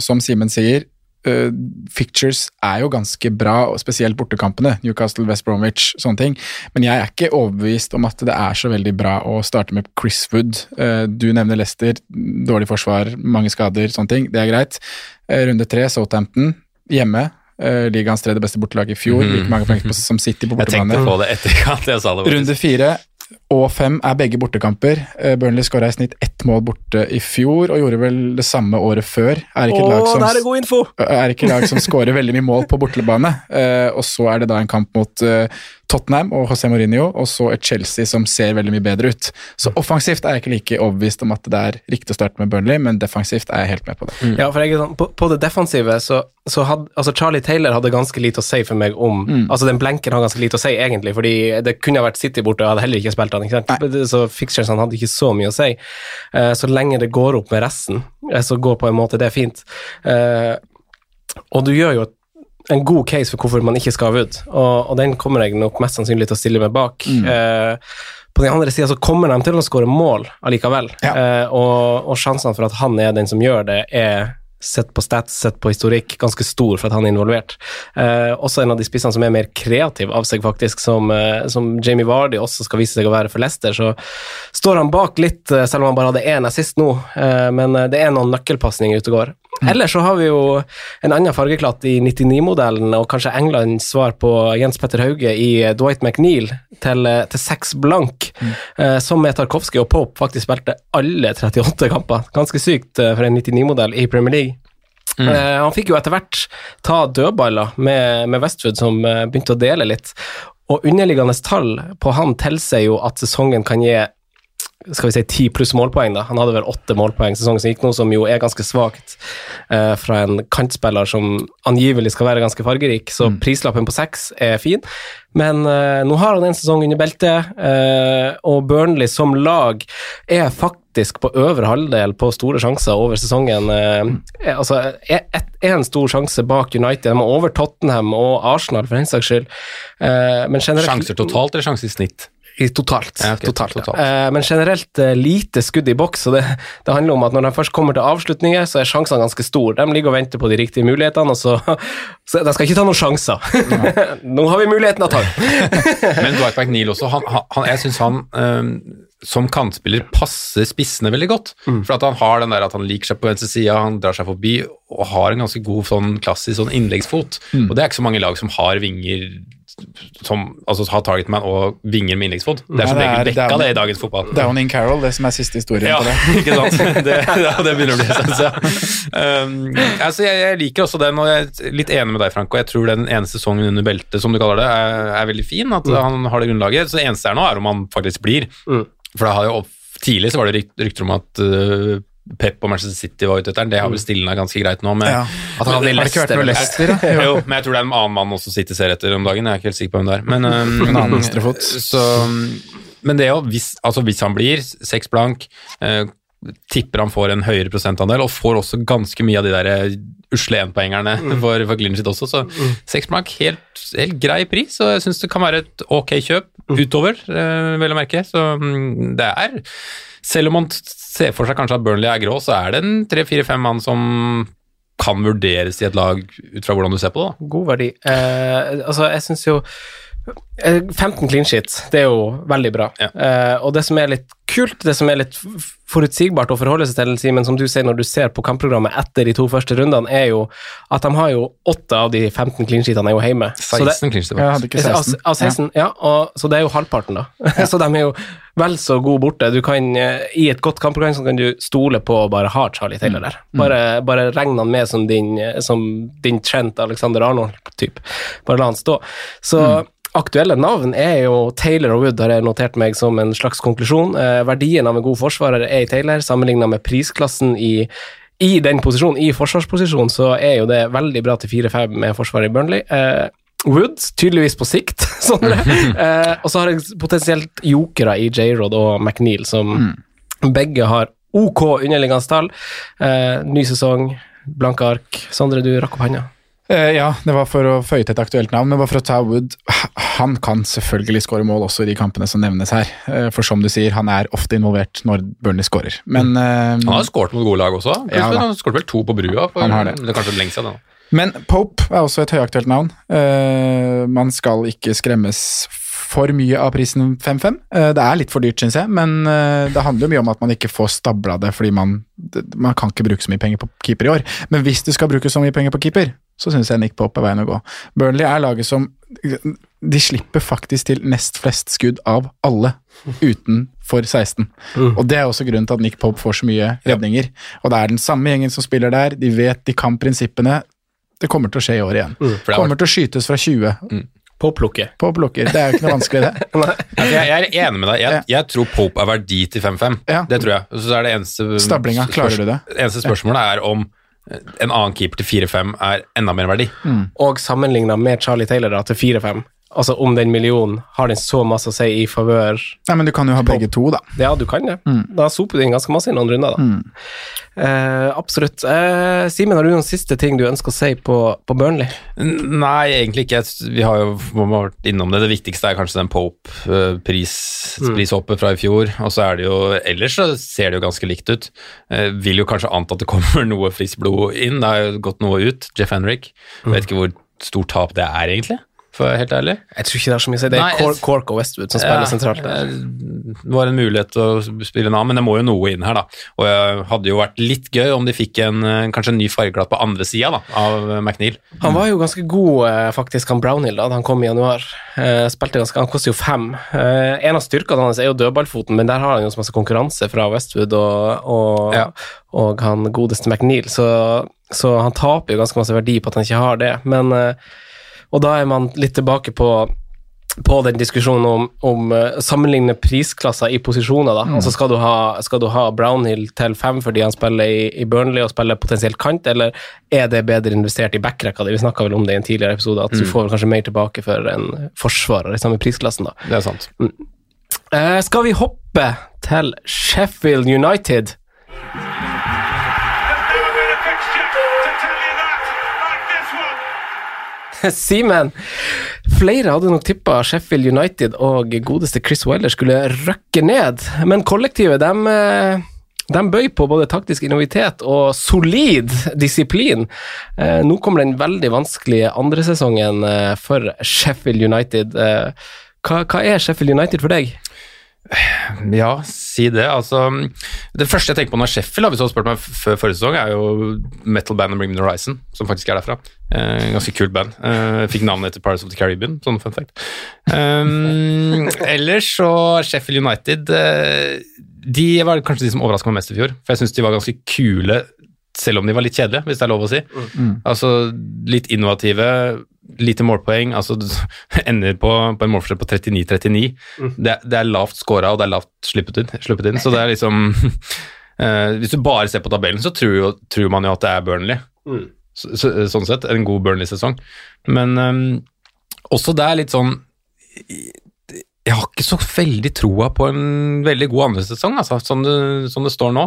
Som Simen sier, eh, Fictures er jo ganske bra, og spesielt bortekampene. Newcastle, West Bromwich, sånne ting. Men jeg er ikke overbevist om at det er så veldig bra å starte med Chris Wood. Uh, du nevner Leicester, dårlig forsvar, mange skader, sånne ting. Det er greit. Uh, runde tre, Southampton, hjemme. Uh, ligaens tredje beste bortelag i fjor. Like mange poeng som City på Jeg bortebane. tenkte på det etter at jeg sa det. Runde fire og fem er begge bortekamper. Eh, Burnley skåra i snitt ett mål borte i fjor, og gjorde vel det samme året før. Er ikke et lag som, er god info! er ikke et lag som skårer veldig mye mål på bortebane. Eh, og så er det da en kamp mot eh, Tottenham og José Mourinho, og så et Chelsea som ser veldig mye bedre ut. Så offensivt er jeg ikke like overbevist om at det er riktig å starte med Burnley, men defensivt er jeg helt med på det. Ja, for jeg, sånn, på, på det defensive så, så hadde altså Charlie Taylor hadde ganske lite å si for meg om Altså Den blenken har ganske lite å si, egentlig, fordi det kunne ha vært City borte, og jeg hadde heller ikke spilt han. Ikke sant? Så fixturesene hadde ikke så mye å si. Uh, så lenge det går opp med resten, eh, så går på en måte det fint. Uh, og du gjør jo en god case for hvorfor man ikke skal ha Wood, og, og den kommer jeg nok mest sannsynlig til å stille meg bak. Eh, på den andre sida så kommer de til å skåre mål allikevel, Ja. eh, og, og sjansene for at han er den som gjør det, er sett på stats, sett på historikk, ganske stor for at han er involvert. Eh, også en av de spissene som er mer kreativ av seg, faktisk, som, eh, som Jamie Vardy også skal vise seg å være for Leicester, så står han bak litt, eh, selv om han bare hadde én assist nå, eh, men eh, det er noen nøkkelpasninger ute og går. Ellers så har vi jo en annen fargeklatt i 99-modellen, og kanskje Englands svar på Jens Petter Hauge i Dwight McNeil til, eh, til seks blank, eh, som med Tarkovskij og Pope faktisk spilte alle 38 kamper. Ganske sykt eh, for en 99-modell i Premier League. Eh, han fikk jo etter hvert ta dødballer med, med Westwood, som eh, begynte å dele litt. Og underliggende tall på han tilsier jo at sesongen kan gi skal vi si ti pluss målpoeng. da. Han hadde vel åtte målpoeng sesongen som gikk nå, som jo er ganske svakt eh, fra en kantspiller som angivelig skal være ganske fargerik, så prislappen på seks er fin. Men eh, nå har han en sesong under beltet, eh, og Burnley som lag er faktisk på øvre halvdel på store sjanser over sesongen. Eh, er- altså, er er en stor sjanse bak United, de er over Tottenham og Arsenal for den saks skyld. Eh, men generelt- Sjanser totalt eller sjanser i snitt? I totalt. Ja, okay, totalt, ja. totalt. Eh, men generelt eh, lite skudd i boks. og det, det handler om at Når de først kommer til avslutninger, så er sjansene ganske store. De ligger og venter på de riktige mulighetene, og så, så De skal ikke ta noen sjanser. [laughs] Nå har vi muligheten å ta den. [laughs] Men Dwight McNeil også, han, han, jeg syns han um, som kantspiller passer spissene veldig godt. For at han har den der at han liker seg på venstre side, han drar seg forbi og har en ganske god sånn klassisk sånn innleggsfot. Og det er ikke så mange lag som har vinger som altså har targetman og vinger med innleggsfot. Det er som det regel er- det dekka er- det i dagens fotball. Downing Carroll, det som er siste historien Ja, på det. [laughs] ikke sant. Det, ja, det begynner å bli essens, ja. Um, altså, jeg, jeg liker også den, og jeg er litt enig med deg, Franco. Jeg tror den ene sesongen under beltet, som du kaller det, er, er veldig fin. At han har det grunnlaget. Så det eneste er nå, er om han faktisk blir. Mm. For det har jo, tidlig så var det rykt, rykter om at uh, Pep og Manchester City var ute etter den. Det har vel stilna ganske greit nå. Med, Ja. at han hadde lester, vært noe Leicester. Leicester, da? [laughs] jo, men jeg tror det er en annen mann også City ser etter om dagen. Jeg er ikke helt sikker på hvem det er. Men, [laughs] um, En annen venstrefot. Så, men det jo, hvis, altså hvis han blir seks blank, eh, tipper han får en høyere prosentandel, og får også ganske mye av de der usle usle mm. [laughs] for, for sitt også, så seks blank, helt, helt grei pris, og jeg syns det kan være et ok kjøp utover, eh, vel å merke. Så mm, det er Selv om man ser for seg kanskje at Burnley er grå, så er det en tre-fire-fem mann som kan vurderes i et lag ut fra hvordan du ser på det. da. God verdi. Eh, altså, jeg syns jo Eh, 15 clean sheets, det er jo veldig bra. Ja. Eh, og det som er litt kult, det som er litt forutsigbart å forholde seg til, Simen, som du sier når du ser på kampprogrammet etter de to første rundene, er jo at de har jo åtte av de 15 clean sheetene er jo hjemme. 16 clinch Jeg hadde 16. Av, av 16, ja. og, så det er jo halvparten, da. [laughs] så de er jo vel så gode borte. Du kan, eh, I et godt kampprogram så kan du stole på å bare ha Charlie Taylor der. Bare, bare regn han med som din, eh, som din Trent Alexander Arnold-type. Bare la han stå. Så Aktuelle navn er jo Taylor og Wood, har jeg notert meg som en slags konklusjon. Eh, verdien av en god forsvarer er i Taylor, sammenlignet med prisklassen i, i den posisjonen, i forsvarsposisjonen, så er jo det veldig bra til 4-5 med forsvaret i Burnley. Eh, Wood, tydeligvis på sikt, [laughs] Sondre. eh, og så har jeg potensielt jokere i J-Rod og McNeil, som begge har OK underliggende tall. Eh, ny sesong, blanke ark. Sondre, du rakk opp handa. Eh, ja, det var for å føye til et aktuelt navn, men bare for å ta Wood Han kan selvfølgelig skåre mål også i de kampene som nevnes her. Uh, for som du sier, han er ofte involvert når Burnley skårer. Men, uh, Han har skåret mot gode lag også. Ja, han skåret vel to på brua. For, Han har det. det er kanskje lenge siden. da. men Pope er også et høyaktuelt navn. Man skal ikke skremmes for mye av prisen 5-5. Eh, det er litt for dyrt, syns jeg, men det handler jo mye om at man ikke får stabla det, fordi man, man kan ikke bruke så mye penger på keeper i år. Men hvis du skal bruke så mye penger på keeper, så syns jeg Nick Pope er veien å gå. Burnley er laget som De slipper faktisk til nest flest skudd av alle utenfor 16. Og det er også grunnen til at Nick Pope får så mye redninger. Og det er den samme gjengen som spiller der, de vet de kan prinsippene. Det kommer til å skje i år igjen. Mm, det Kommer til å skytes fra 20 På plukket. på blokker. Det er jo ikke noe vanskelig, det. [laughs] altså, Jeg, jeg er enig med deg. Jeg, jeg tror Pope er verdi til 5-5. Ja. Det tror jeg. Så er det eneste Stablinga, klarer du det? eneste spørsmålet er om en annen keeper til 4-5 er enda mer verdi. Og sammenligna med Charlie Taylor da, til 4-5, altså om den millionen, har den så masse å si i favør Nei, men du kan jo ha begge to, da. Ja, du kan det. Mm. Da soper du inn ganske masse i noen runder, da. Eh, absolutt. Eh, Simen, har du noen siste ting du ønsker å si på, på Burnley? Nei, egentlig ikke. Vi har jo vi har vært innom det. Det viktigste er kanskje den Pope-prishoppet fra i fjor. Og så er det jo Ellers så ser det jo ganske likt ut. Eh, vil jo kanskje anta at det [laughs] kommer noe friskt blod inn. Det har jo gått noe ut. Jeff Henrik. Vet ikke hvor stort tap det er, egentlig. For helt ærlig. Jeg tror ikke det er så mye å si. Det er Nei, Cork, Cork og Westwood som spiller Ja, sentralt Det var en mulighet til å spille en annen, men det må jo noe inn her, da. Og det hadde jo vært litt gøy om de fikk en, eh, kanskje en ny fargeklatt på andre sida av eh, McNeil. Han var jo ganske god, eh, faktisk, han Brownhill, da han kom i januar. Spilte ganske, Han koster jo fem. En av styrkene hans er jo dødballfoten, men der har han jo så masse konkurranse fra Westwood og, og, Ja. og han godeste McNeil, så, så han taper jo ganske masse verdi på at han ikke har det. Men, og da er man litt tilbake på på den diskusjonen om, om uh, sammenligne prisklasser i posisjoner. da, altså skal du, ha, skal du ha Brownhill til fem fordi han spiller i, i Burnley og spiller potensielt kant, eller er det bedre investert i backrekka di? Vi snakka vel om det i en tidligere episode, at du får kanskje mer tilbake for en forsvarer i samme prisklassen. da. Det er sant. Eh, skal vi hoppe til Sheffield United? [laughs] Simen, flere hadde nok tippa Sheffield United og godeste Chris Weller skulle røkke ned, men kollektivet dem, de bøy på både taktisk innovitet og solid disiplin. Eh, Nå kommer den veldig vanskelige andre sesongen eh, for Sheffield United. Eh, Hva, hva er Sheffield United for deg? Ja, si det. Altså, det første jeg tenker på når Sheffield, hvis du hadde spurt meg før forrige sesong, er jo metal-bandet Bring Me The Horizon, som faktisk er derfra. Eh, ganske kult band. Eh, fikk navnet etter Pirates of the Caribbean, sånn fun fact. Um, [laughs] ellers så Sheffield United eh, De var kanskje de som overraska meg mest i fjor, for jeg syns de var ganske kule, selv om de var litt kjedelige, hvis det er lov å si. Altså litt innovative, lite målpoeng, altså du [laughs] ender på, på en målforskjell på 39-39. Det, det er lavt scora, og det er lavt sluppet inn, sluppet inn så det er liksom uh, [laughs] Hvis du bare ser på tabellen, så tror, jo, tror man jo at det er Burnley. Så, så, sånn sett, en god Burnley-sesong. Men um, også det er litt sånn jeg har ikke så veldig troa på en veldig god andre sesong, altså, som, det, som det står nå.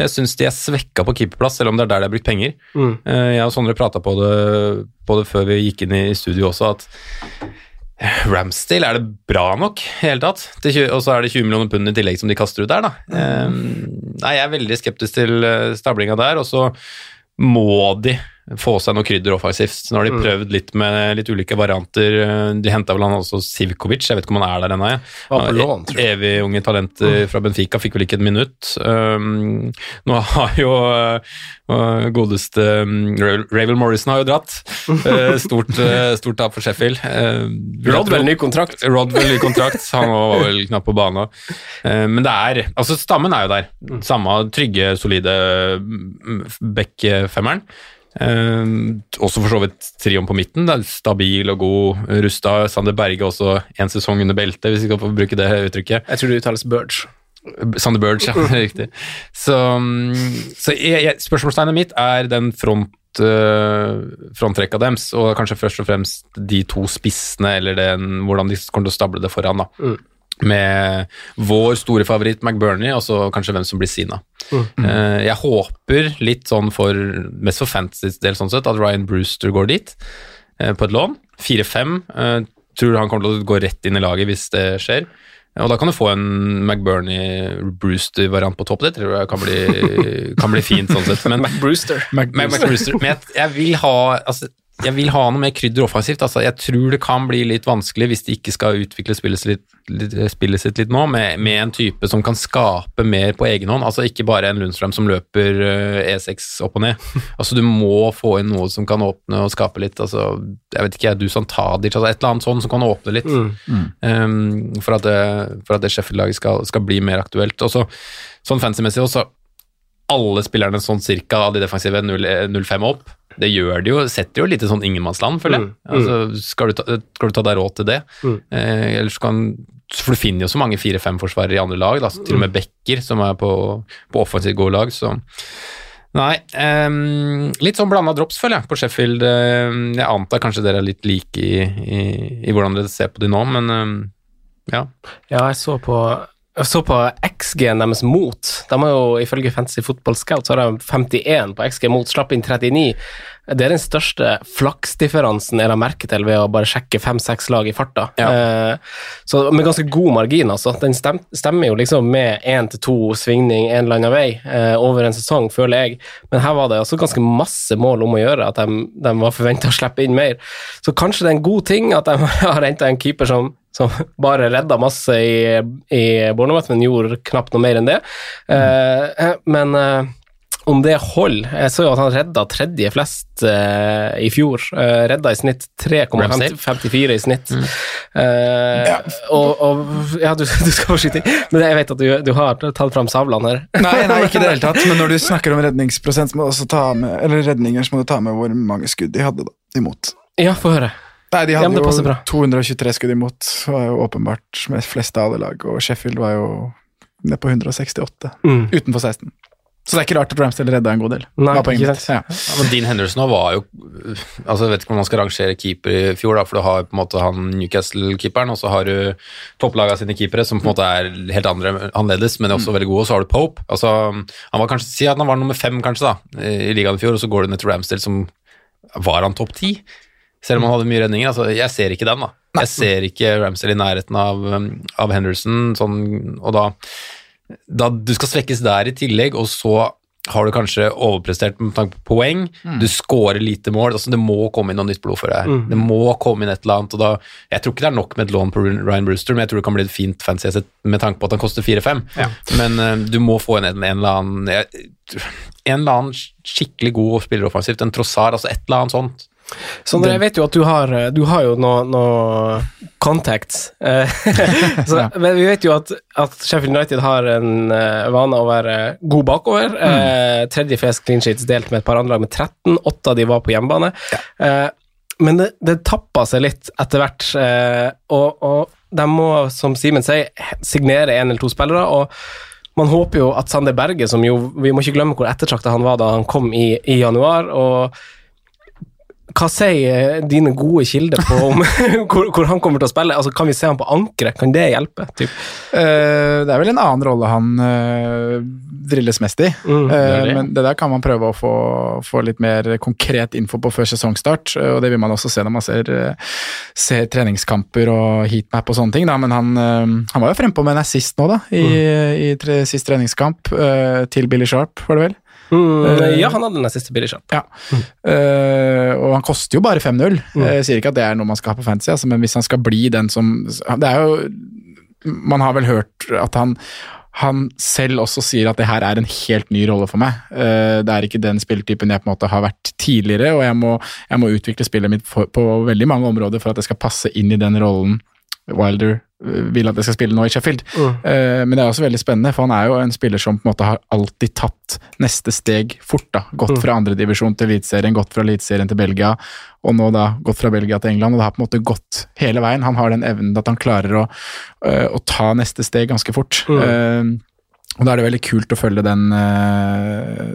Jeg syns de er svekka på keeperplass, selv om det er der de har brukt penger. Mm. Eh, Jeg og Sondre prata på, det- på det før vi gikk inn i studio også, at Ramsdale, er det bra nok i hele tatt? Og så er det 20 millioner pund i tillegg som de kaster ut der, da. Mm. Nei, jeg er veldig skeptisk til eh, stablinga der, og så må de få seg noe krydder offensivt. Nå har de Mm. prøvd litt med litt ulike varianter. De henta vel han også Sivkovic, jeg vet ikke om han er der ennå. jeg. Evig unge talenter fra Benfica, fikk vel ikke et minutt. Um, nå har jo uh, godeste um, Ravel Morrison har jo dratt. Uh, stort, uh, stort tap for Sheffield. Rodwell, ny kontrakt. Rodwell ny kontrakt, han var vel knapt på banen. Men det er Altså, stammen er jo der. Samme trygge, solide bekkfemmeren. back-femmeren. Uh, også for så vidt trioen på midten. Det er stabil og god. Rusta. Sander Berge også en sesong under beltet, hvis vi skal få bruke det uttrykket. Jeg tror det uttales Burge. Sander Burge, ja, [laughs] riktig. Så, så jeg, jeg, spørsmålstegnet mitt er den front, uh, frontrekka deres, og kanskje først og fremst de to spissene, eller den, hvordan de kommer til å stable det foran. da. Mm. Med vår store favoritt McBurney, og så kanskje hvem som blir Sina. Eh, jeg håper litt sånn for, mest for Fantasys del sånn sett, at Ryan Brewster går dit, eh, på et lån. 4-5. Tror tror han kommer til å gå rett inn i laget hvis det skjer. Og da kan du få en McBurney-Brewster-variant på topp. Det tror jeg kan bli, [laughs] kan bli fint sånn sett. Men, McBrewster. Mac-. Men jeg, jeg vil ha altså, jeg vil ha noe mer krydder offensivt. Altså, jeg tror det kan bli litt vanskelig hvis de ikke skal utvikle spillet sitt litt, spillet sitt litt nå, med, med en type som kan skape mer på egen hånd. Altså ikke bare en Lundstrøm som løper eh, E6 opp og ned. [laughs] Altså Du må få inn noe som kan åpne og skape litt. Altså, jeg vet ikke, Dusan Tadic, altså et eller annet sånn som kan åpne litt. Um, for, at det, for at det Sheffield-laget skal, skal bli mer aktuelt. Også, sånn fancy-messig også, alle spillerne sånn cirka av de defensive 0-5 opp, det gjør det jo, setter jo litt i sånn ingenmannsland, føler jeg. Mm, Altså, skal, du ta, skal du ta deg råd til det? Mm. Eh, ellers kan For du finner jo så mange 4-5-forsvarere i andre lag, da, til og med Becker, som er på, på offensivt gode lag, så Nei, Um, litt sånn blanda drops, føler jeg, på Sheffield. Eh, jeg antar kanskje dere er litt like i, i, i hvordan dere ser på de nå, men um, ja. Ja, jeg så på så på XG-en deres mot. De har jo ifølge Fantasy Football Scout så har de 51 på XG mot, slapp inn 39. Det er den største flaksdifferansen jeg har merket til ved å bare sjekke fem-seks lag i farta. Eh, så med ganske god margin, altså. Den stem, stemmer jo liksom med én til to svingning en eller annen vei eh, over en sesong, føler jeg. Men her var det også ganske masse mål om å gjøre, at de, de var forventa å slippe inn mer. Så kanskje det er en god ting at de [laughs] har henta en keeper som som bare redda masse i, i Bournemouth, men gjorde knapt noe mer enn det. Eh, men om det holder Jeg så jo at han redda tredje flest uh, i fjor. Uh, redda i snitt 3,54 i snitt. Eh, og, og Ja, du, [laughs] du skal få skyte inn, men jeg vet at du, du har tatt fram savlene her. Nei, nei, [laughs] ikke i det hele tatt. Men når du snakker om redningsprosent, så må du også ta med, eller redninger, så må du ta med hvor mange skudd de hadde da, imot. Ja, få høre. Nei, de hadde ja, jo bra. 223 skudd imot. Var jo åpenbart med flest av alle lag, og Sheffield var jo nede på 168 Mm. utenfor 16. Så det er ikke rart at Ramsdale redda en god del. Nei, ikke sant. Ja. Ja, men Dean Henderson var jo altså Jeg vet ikke om man skal rangere keeper i fjor, da, for du har på en måte han Newcastle-keeperen, og så har du topplaga sine keepere, som på en måte er helt andre, annerledes, men også veldig gode, og så har du Pope. Altså, han var kanskje, Si at han var nummer fem kanskje da, i ligaen i fjor, og så går du ned til Ramsdale, som var han topp ti? Selv om han hadde mye redninger. altså Jeg ser ikke den, da. Jeg ser ikke Ramsdale i nærheten av, av Henderson, sånn, og da da du skal svekkes der i tillegg, og så har du kanskje overprestert med tanke på poeng. Du scorer lite mål. altså Det må komme inn noe nytt blod for deg. Det må komme inn et eller annet. og da, Jeg tror ikke det er nok med et lån på Ryan Brewster, men jeg tror det kan bli et fint fancy asset med tanke på at han koster 4-5. Men uh, du må få inn en, en eller annen En eller annen skikkelig god spiller offensivt. En Trossar, altså et eller annet sånt. Sondre, jeg vet jo at du har, du har jo noen noe contacts. Eh, [laughs] så, men vi vet jo at, at Sheffield United har en eh, vane å være god bakover. Eh, tredje flest clean sheets delt med et par andre lag med 13. Åtte av de var på hjemmebane. Eh, men det, det tappa seg litt etter hvert, eh, og, og de må, som Simen sier, signere én eller to spillere. og man håper jo at Sander Berge, som jo Vi må ikke glemme hvor ettertrakta han var da han kom i, i januar. og hva sier dine gode kilder på om [laughs] hvor, hvor han kommer til å spille? Altså, Kan vi se han på ankeret? Kan det hjelpe? Typ? Uh, det er vel en annen rolle han uh, drilles mest i. Mm, det det Uh. Men det der kan man prøve å få, få litt mer konkret info på før sesongstart. eh, Og det vil man også se når man ser, eh, ser treningskamper og heatmap og sånne ting. Da. Men han, eh, han var jo frempå med en assist nå, da, i, i tre, sist treningskamp. eh, til Billy Sharp, var det vel? Mm, ja, han hadde den siste billig kjapp. Ja. Eh, og han koster jo bare 5-0. Jeg sier ikke at det er noe man skal ha på fantasy, altså, men hvis han skal bli den som Det er jo Man har vel hørt at han han selv også sier at det her er en helt ny rolle for meg. Eh, det er ikke den spilletypen jeg på en måte har vært tidligere, og jeg må, jeg må utvikle spillet mitt for, på veldig mange områder for at det skal passe inn i den rollen Wilder eh, vil at jeg skal spille nå i Sheffield. Mm. Uh, men det er også veldig spennende, for han er jo en spiller som på en måte har alltid tatt neste steg fort. da, Gått Mm. fra andredivisjon til Eliteserien, gått fra Eliteserien til Belgia, og nå da gått fra Belgia til England. og Det har på en måte gått hele veien. Han har den evnen at han klarer å, uh, å ta neste steg ganske fort. Mm. Uh, og Da er det veldig kult å følge den,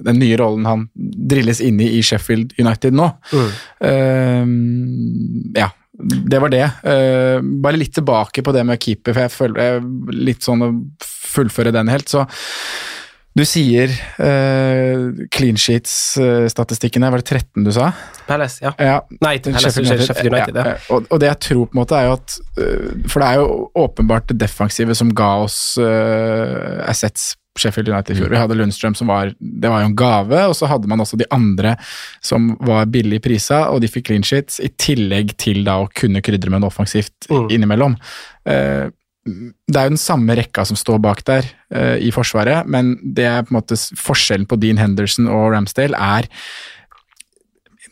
den nye rollen han drilles inn i i Sheffield United nå. Eh, ja, det var det. Eh, bare litt tilbake på det med keeper, for jeg føler jeg, litt sånn å fullføre den helt. Så du sier uh, clean sheets-statistikkene, var det 13 du sa? Palace, ja. Ja, Nei, til Palace, unnskyld, Sheffield United. ja, Ja. Og, og det jeg tror på en måte er jo at For det er jo åpenbart det defensive som ga oss uh, assets Sheffield United i fjor. Vi hadde Lundstrøm som var Det var jo en gave, og så hadde man også de andre som var billig prisa, og de fikk clean sheets, i tillegg til da å kunne krydre med noe offensivt Mm. innimellom. Eh, det er jo den samme rekka som står bak der eh, i Forsvaret, men det er på en måte forskjellen på Dean Henderson og Ramsdale er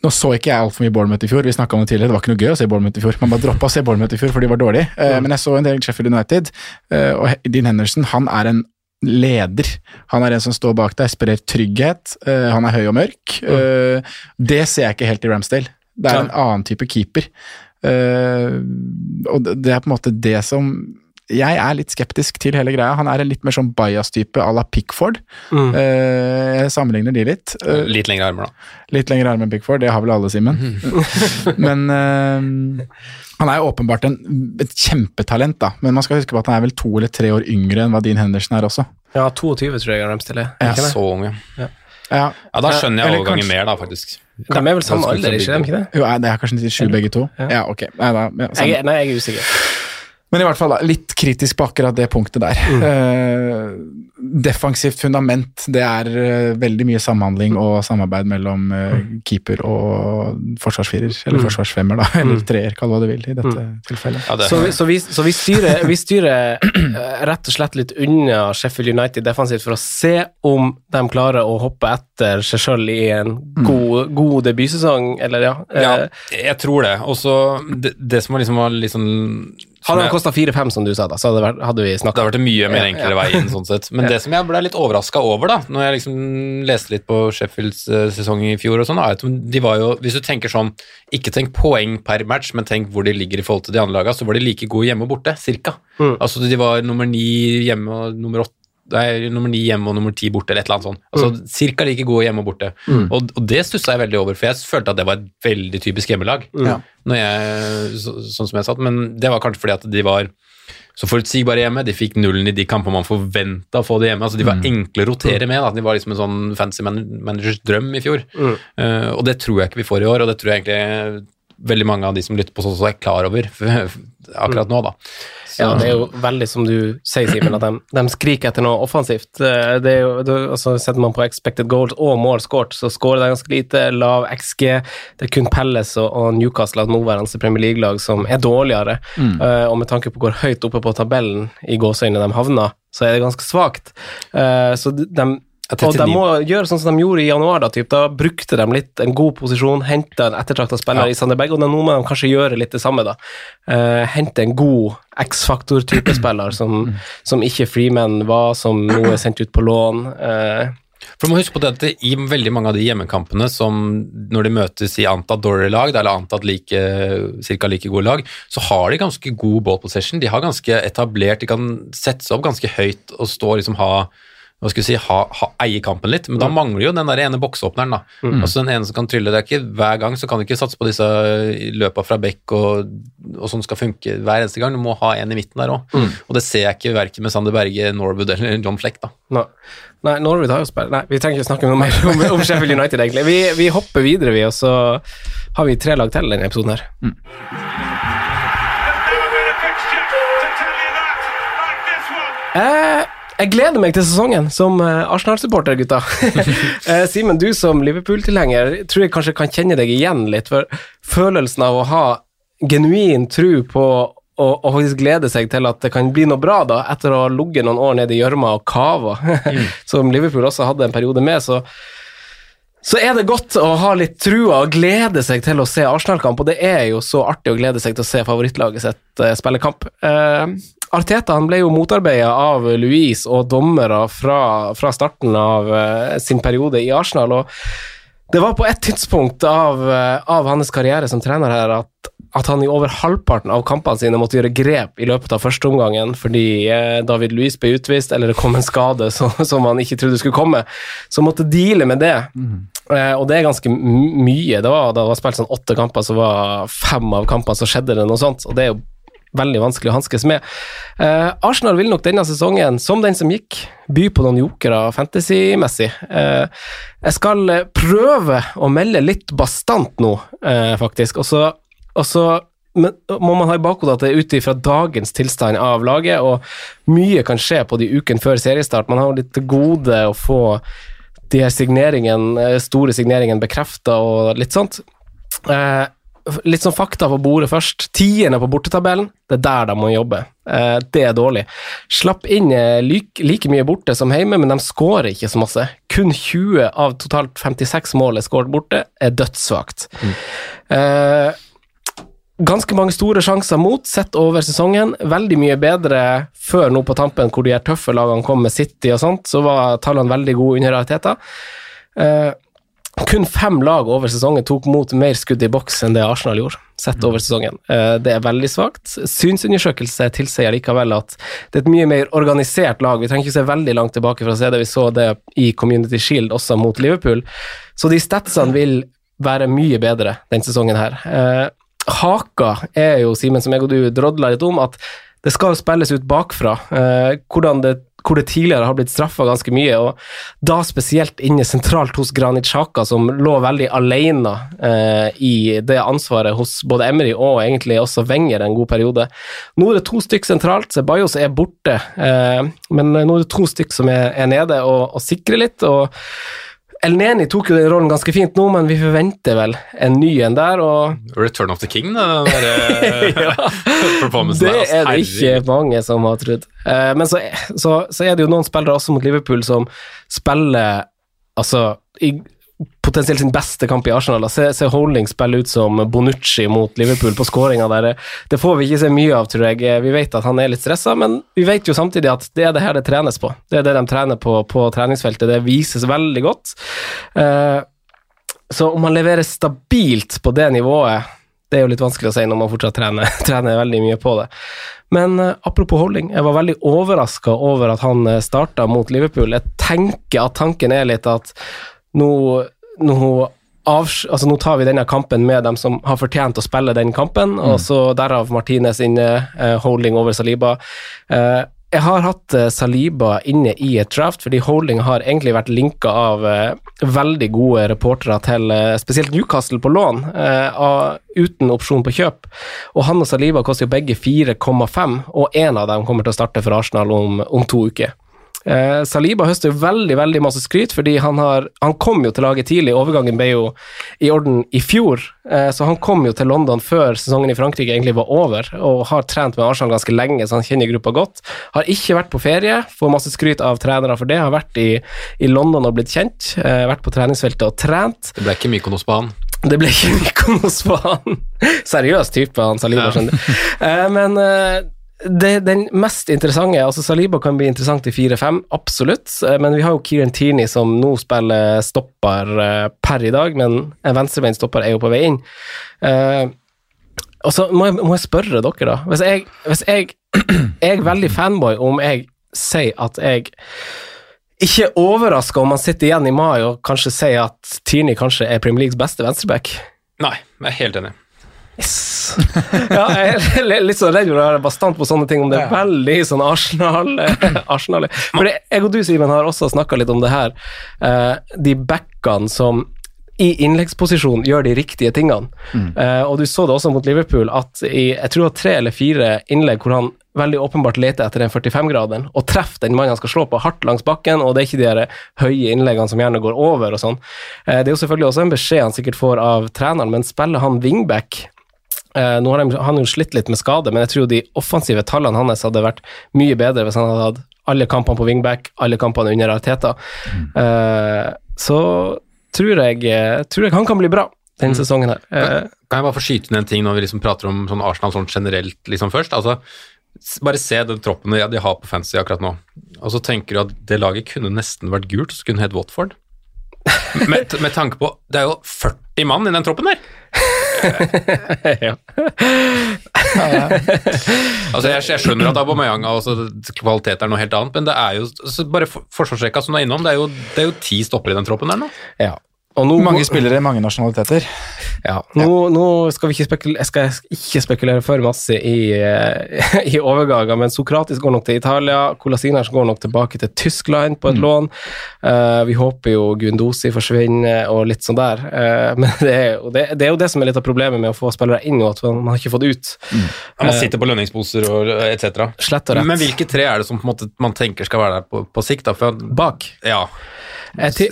nå så ikke jeg altfor mye Bournemouth i fjor, vi om det tidligere, det var ikke noe gøy å se Bournemouth i fjor. Man bare droppa å se Bournemouth i fjor, for de var dårlige. Eh, Men jeg så en del Sheffield United, og Dean Henderson han er en leder. Han er en som står bak deg, sprer trygghet. Uh, Han er høy og mørk. Eh, Det ser jeg ikke helt i Ramsdale. Det er en annen type keeper. Eh, Og det det er på en måte det som jeg er litt skeptisk til hele greia. Han er en litt mer sånn bias-type à la Pickford. Mm. Eh, Jeg sammenligner de litt. Eh, Litt lengre armer, da. Litt lengre armer enn Pickford, det har vel alle, Simen. [laughs] [laughs] Men eh, han er jo åpenbart en, et kjempetalent, da. Men man skal huske på at han er vel to eller tre år yngre enn hva Dean Henderson er også. Ja, 22 tror jeg Ramsdale er. Ja, Ikke det? Så unge. Ja, Ja, da skjønner jeg overgangen mer, da, faktisk. De er vel samme alder, ikke de? ikke det? Jo, det er kanskje 97 begge to? Ja. Ja, ok. Nei, da, ja. Jeg, er- nei, jeg er usikker. Men i hvert fall litt kritisk på akkurat det punktet der. Eh, defensivt fundament, det er eh, veldig mye samhandling og samarbeid mellom eh, keeper og forsvarsfirer, eller forsvarsfemmer, da, eller treer, kall hva du vil i dette tilfellet. Ja, det, Så, vi, så, vi, så vi styrer, vi styrer rett og slett litt unna Sheffield United defensivt for å se om de klarer å hoppe etter seg sjøl i en god, god debutsesong, eller ja. ja, jeg tror det. Og så det, det som var liksom var litt sånn hadde den de kosta 4-5, som du sa, da, så hadde, vært, hadde vi Det hadde vært en mye mer enklere vei inn, sånn sett. Men [laughs] det som jeg ble litt overraska over, da, når jeg liksom leste litt på Sheffields eh, sesong i fjor og sånn, er at de var jo Hvis du tenker sånn, ikke tenk poeng per match, men tenk hvor de ligger i forhold til de andre lagene, så var de like gode hjemme og borte, cirka. Mm. Altså de var nummer ni hjemme og nummer åtte Nei, nummer ni hjemme og nummer ti borte, eller et eller annet sånt. Altså Cirka like gode hjemme og borte. Og, og det stussa jeg veldig over, for jeg følte at det var et veldig typisk hjemmelag. Mm. Når jeg, så, sånn som jeg satt, Men det var kanskje fordi at de var så forutsigbare hjemme. De fikk nullen i de kampene man forventa å få det hjemme. altså De var enkle å rotere med. Da. De var liksom en sånn fancy man managers drøm i fjor. Eh, og det tror jeg ikke vi får i år, og det tror jeg egentlig veldig mange av de som lytter på sånn, så er klar over [laughs] akkurat nå. da. Så, Ja, det er jo veldig som du sier, Simen, at de, de skriker etter noe offensivt. Eh, Det er jo, det, altså Setter man på expected goals og mål scoret, så scorer de ganske lite. Lav XG. Det er kun Pelles og, og Newcastle, et nåværende Premier League-lag, som er dårligere. Eh, og med tanke på hvor høyt oppe på tabellen i gåseøynene de havna, så er det ganske svakt. Uh, så de, og de må gjøre sånn som de gjorde i januar. Da typ. Da brukte de litt en god posisjon, henta en ettertrakta spiller Ja. i Sander Berg, og nå må de kanskje gjøre litt det samme. da. Uh, hente en god X-faktor-type spiller, som, som ikke Freeman var, som nå er sendt ut på lån. Uh, For du må huske på det at I veldig mange av de hjemmekampene som når de møtes i antatt dårligere lag, eller antatt like, cirka like gode lag, så har de ganske god ball possession. De har ganske etablert, de kan sette seg opp ganske høyt og stå liksom ha hva skal vi si, ha, ha, eie kampen litt, men da mangler jo den der ene boksåpneren. da. Altså Den ene som kan trylle. det er ikke Hver gang så kan du ikke satse på disse løpa fra bekk og, og sånn skal funke hver eneste gang. Du må ha en i midten der òg. Og det ser jeg ikke verken med Sander Berge, Norwood eller John Fleck. da. Nei, Nei Norwood har jo spilt Nei, vi trenger ikke snakke noe mer om, om Sheffield United, egentlig. Vi, vi hopper videre, vi, og så har vi tre lag til denne episoden her. Eh, jeg gleder meg til sesongen som eh, Arsenal-supporter, gutta. [laughs] Eh, Simen, du som Liverpool-tilhenger, tror jeg kanskje kan kjenne deg igjen litt, for følelsen av å ha genuin tro på og, og faktisk glede seg til at det kan bli noe bra, da, etter å ha ligget noen år nede i gjørma og kava, [laughs] som Liverpool også hadde en periode med, så så er det godt å ha litt trua og glede seg til å se Arsenal-kamp, og det er jo så artig å glede seg til å se favorittlaget sitt uh, spille kamp. Uh, Arteta han ble jo motarbeida av Louise og dommere fra, fra starten av uh, sin periode i Arsenal, og det var på et tidspunkt av, av hans karriere som trener her at at han i over halvparten av kampene sine måtte gjøre grep i løpet av førsteomgangen fordi uh, David Louise ble utvist, eller det kom en skade [laughs] som, som han ikke trodde skulle komme. Så måtte deale med det. Mm. Og det er ganske mye. Det var, det var spilt sånn åtte kamper, så var fem av kampene så skjedde det noe sånt. Og det er jo veldig vanskelig å hanskes med. Eh, Arsenal vil nok denne sesongen, som den som gikk, by på noen jokere fantasy-messig. Eh, jeg skal prøve å melde litt bastant nå, eh, faktisk. Og så så må man ha i bakhodet at det er ut ifra dagens tilstand av laget, og mye kan skje på de ukene før seriestart. Man har jo litt gode å få de her signeringene, eh, store signeringene bekrefta og litt sånt. Eh, litt sånn fakta på bordet først. Tiende på bortetabellen, det er der de må jobbe. Eh, det er dårlig. Slapp inn eh, like, mye borte som hjemme, men de skårer ikke så masse. Kun 20 av totalt 56 mål er skåret borte, er dødssvakt. Mm. Eh, ganske mange store sjanser mot, sett over sesongen. Veldig mye bedre før nå på tampen, hvor de her tøffe lagene kom med City og sånt, så var tallene veldig gode under Ariteta. Kun fem lag over sesongen tok mot mer skudd i boks enn det Arsenal gjorde, sett over sesongen. Uh, det er veldig svakt. Synsundersøkelse tilsier likevel at det er et mye mer organisert lag. Vi trenger ikke se veldig langt tilbake for å se det. Vi så det i Community Shield også mot Liverpool. Så de statsene vil være mye bedre denne sesongen her. Uh, haka er jo, Simen, som jeg og du drodla litt om, at det skal spilles ut bakfra. Eh, hvordan det hvor det tidligere har blitt straffa ganske mye, og da spesielt inne sentralt hos Granit Xhaka, som lå veldig alene eh, i det ansvaret hos både Emry og egentlig også Wenger en god periode. Nå er det to stykk sentralt, Ceballos er borte, eh, men nå er det to stykk som er, er nede og, og sikrer litt. og El Neni tok jo den rollen ganske fint nå, men vi forventer vel en ny en der. og... Return of the King, da. [laughs] [laughs] ja, det er det ikke mange som har trodd. Uh, men så, så, så, er det jo noen spillere også mot Liverpool som spiller altså i potensielt sin beste kamp i Arsenal. Se, se Holding spille ut som Bonucci mot Liverpool på skåringa der. Det får vi ikke se mye av, tror jeg. Vi vet at han er litt stressa, men vi vet jo samtidig at det er det her det trenes på. Det er det de trener på på treningsfeltet. Det vises veldig godt. Uh, så om han leverer stabilt på det nivået, det er jo litt vanskelig å si når man fortsatt trener, [laughs] trener veldig mye på det. Men uh, apropos Holding, jeg var veldig overraska over at han eh, starta mot Liverpool. Jeg tenker at tanken er litt at nå, nå, altså nå tar vi denne kampen med dem som har fortjent å spille den kampen, mm. og så derav Martinez inne, uh, holding over Saliba. Uh, jeg har hatt uh, Saliba inne i et draft, fordi Holding har egentlig vært linka av veldig gode reportere til spesielt Newcastle på lån, uten opsjon på kjøp. Og han og Saliba koster jo begge 4,5, og én av dem kommer til å starte for Arsenal om, om to uker. Eh, Saliba høster jo veldig veldig masse skryt, fordi han, har, han kom jo til laget tidlig. Overgangen ble jo i orden i fjor, eh, så han kom jo til London før sesongen i Frankrike egentlig var over, og har trent med Arsenal ganske lenge, så han kjenner gruppa godt. Har ikke vært på ferie, får masse skryt av trenere for det. Har vært i, i London og blitt kjent, eh, vært på treningsfeltet og trent. Det ble ikke Mykonos på han? Det ble ikke Mykonos på han. [laughs] Seriøs type, han Saliba, skjønner du. Ja. men det, den mest interessante altså Saliba kan bli interessant i 4-5, absolutt. Eh, men vi har jo Kieran Tierney som nå spiller stopper eh, per i dag, men en venstrebeinstopper er jo på vei inn. Uh, og så må jeg, må jeg, spørre dere, da. Hvis jeg, hvis jeg, [clears throat] er veldig fanboy om jeg sier at jeg ikke er overraska om man sitter igjen i mai og kanskje sier at Tierney kanskje er Premier Leagues beste venstreback? Nei, jeg er helt enig. Yes. [laughs] ja, jeg er litt så redd for å være bastant på sånne ting, om det er veldig sånn Arsenal, [laughs] Arsenal. For jeg og du, Simen, har også snakka litt om det her. Uh, de backene som i innleggsposisjon gjør de riktige tingene. Mm. Uh, og du så det også mot Liverpool, at i jeg tror det var tre eller fire innlegg hvor han veldig åpenbart leter etter den 45-graderen, og treffer den mannen han skal slå på, hardt langs bakken, og det er ikke de der høye innleggene som gjerne går over og sånn. Uh, det er jo selvfølgelig også en beskjed han sikkert får av treneren, men spiller han wingback eh, Nå har han, han jo slitt litt med skade, men jeg tror de offensive tallene hans hadde vært mye bedre hvis han hadde hatt alle kampene på wingback, alle kampene under Arteta. Eh, så tror jeg, eh, tror jeg han kan bli bra denne sesongen her. Eh, Kan jeg bare få skyte inn en ting når vi liksom prater om sånn Arsenal sånn generelt liksom først? Altså, bare se den troppen de de har på fancy akkurat nå, og så tenker du at det laget kunne nesten vært gult, så kunne det hett Watford. [laughs] Med, med tanke på Det er jo 40 mann i den troppen der! [laughs] ja. [laughs] Altså, jeg, jeg skjønner at Aubameyang altså, kvalitet er noe helt annet, men det er jo bare for- forsvarsrekka som du er innom, det er, jo, det er jo ti stopper i den troppen der nå. ja. Og nå, Mange spillere, mange nasjonaliteter. Ja, nå, nå skal vi ikke spekulere, jeg skal ikke spekulere for masse i, eh, [laughs] i overganger, men Sokratis går nok til Italia, Colasiners går nok tilbake til Tyskland på et lån. Uh, vi håper jo Gundosi forsvinner og litt sånn der, Uh, [laughs] men det er, jo, det, det er jo det som er litt av problemet med å få spillere inn nå, at man har ikke fått ut. Ja, man sitter på lønningsposer og etc. Slett og rett. Men hvilke tre er det som på en måte man tenker skal være der på, på sikt? da? For, Bak. ja, Jeg, jeg,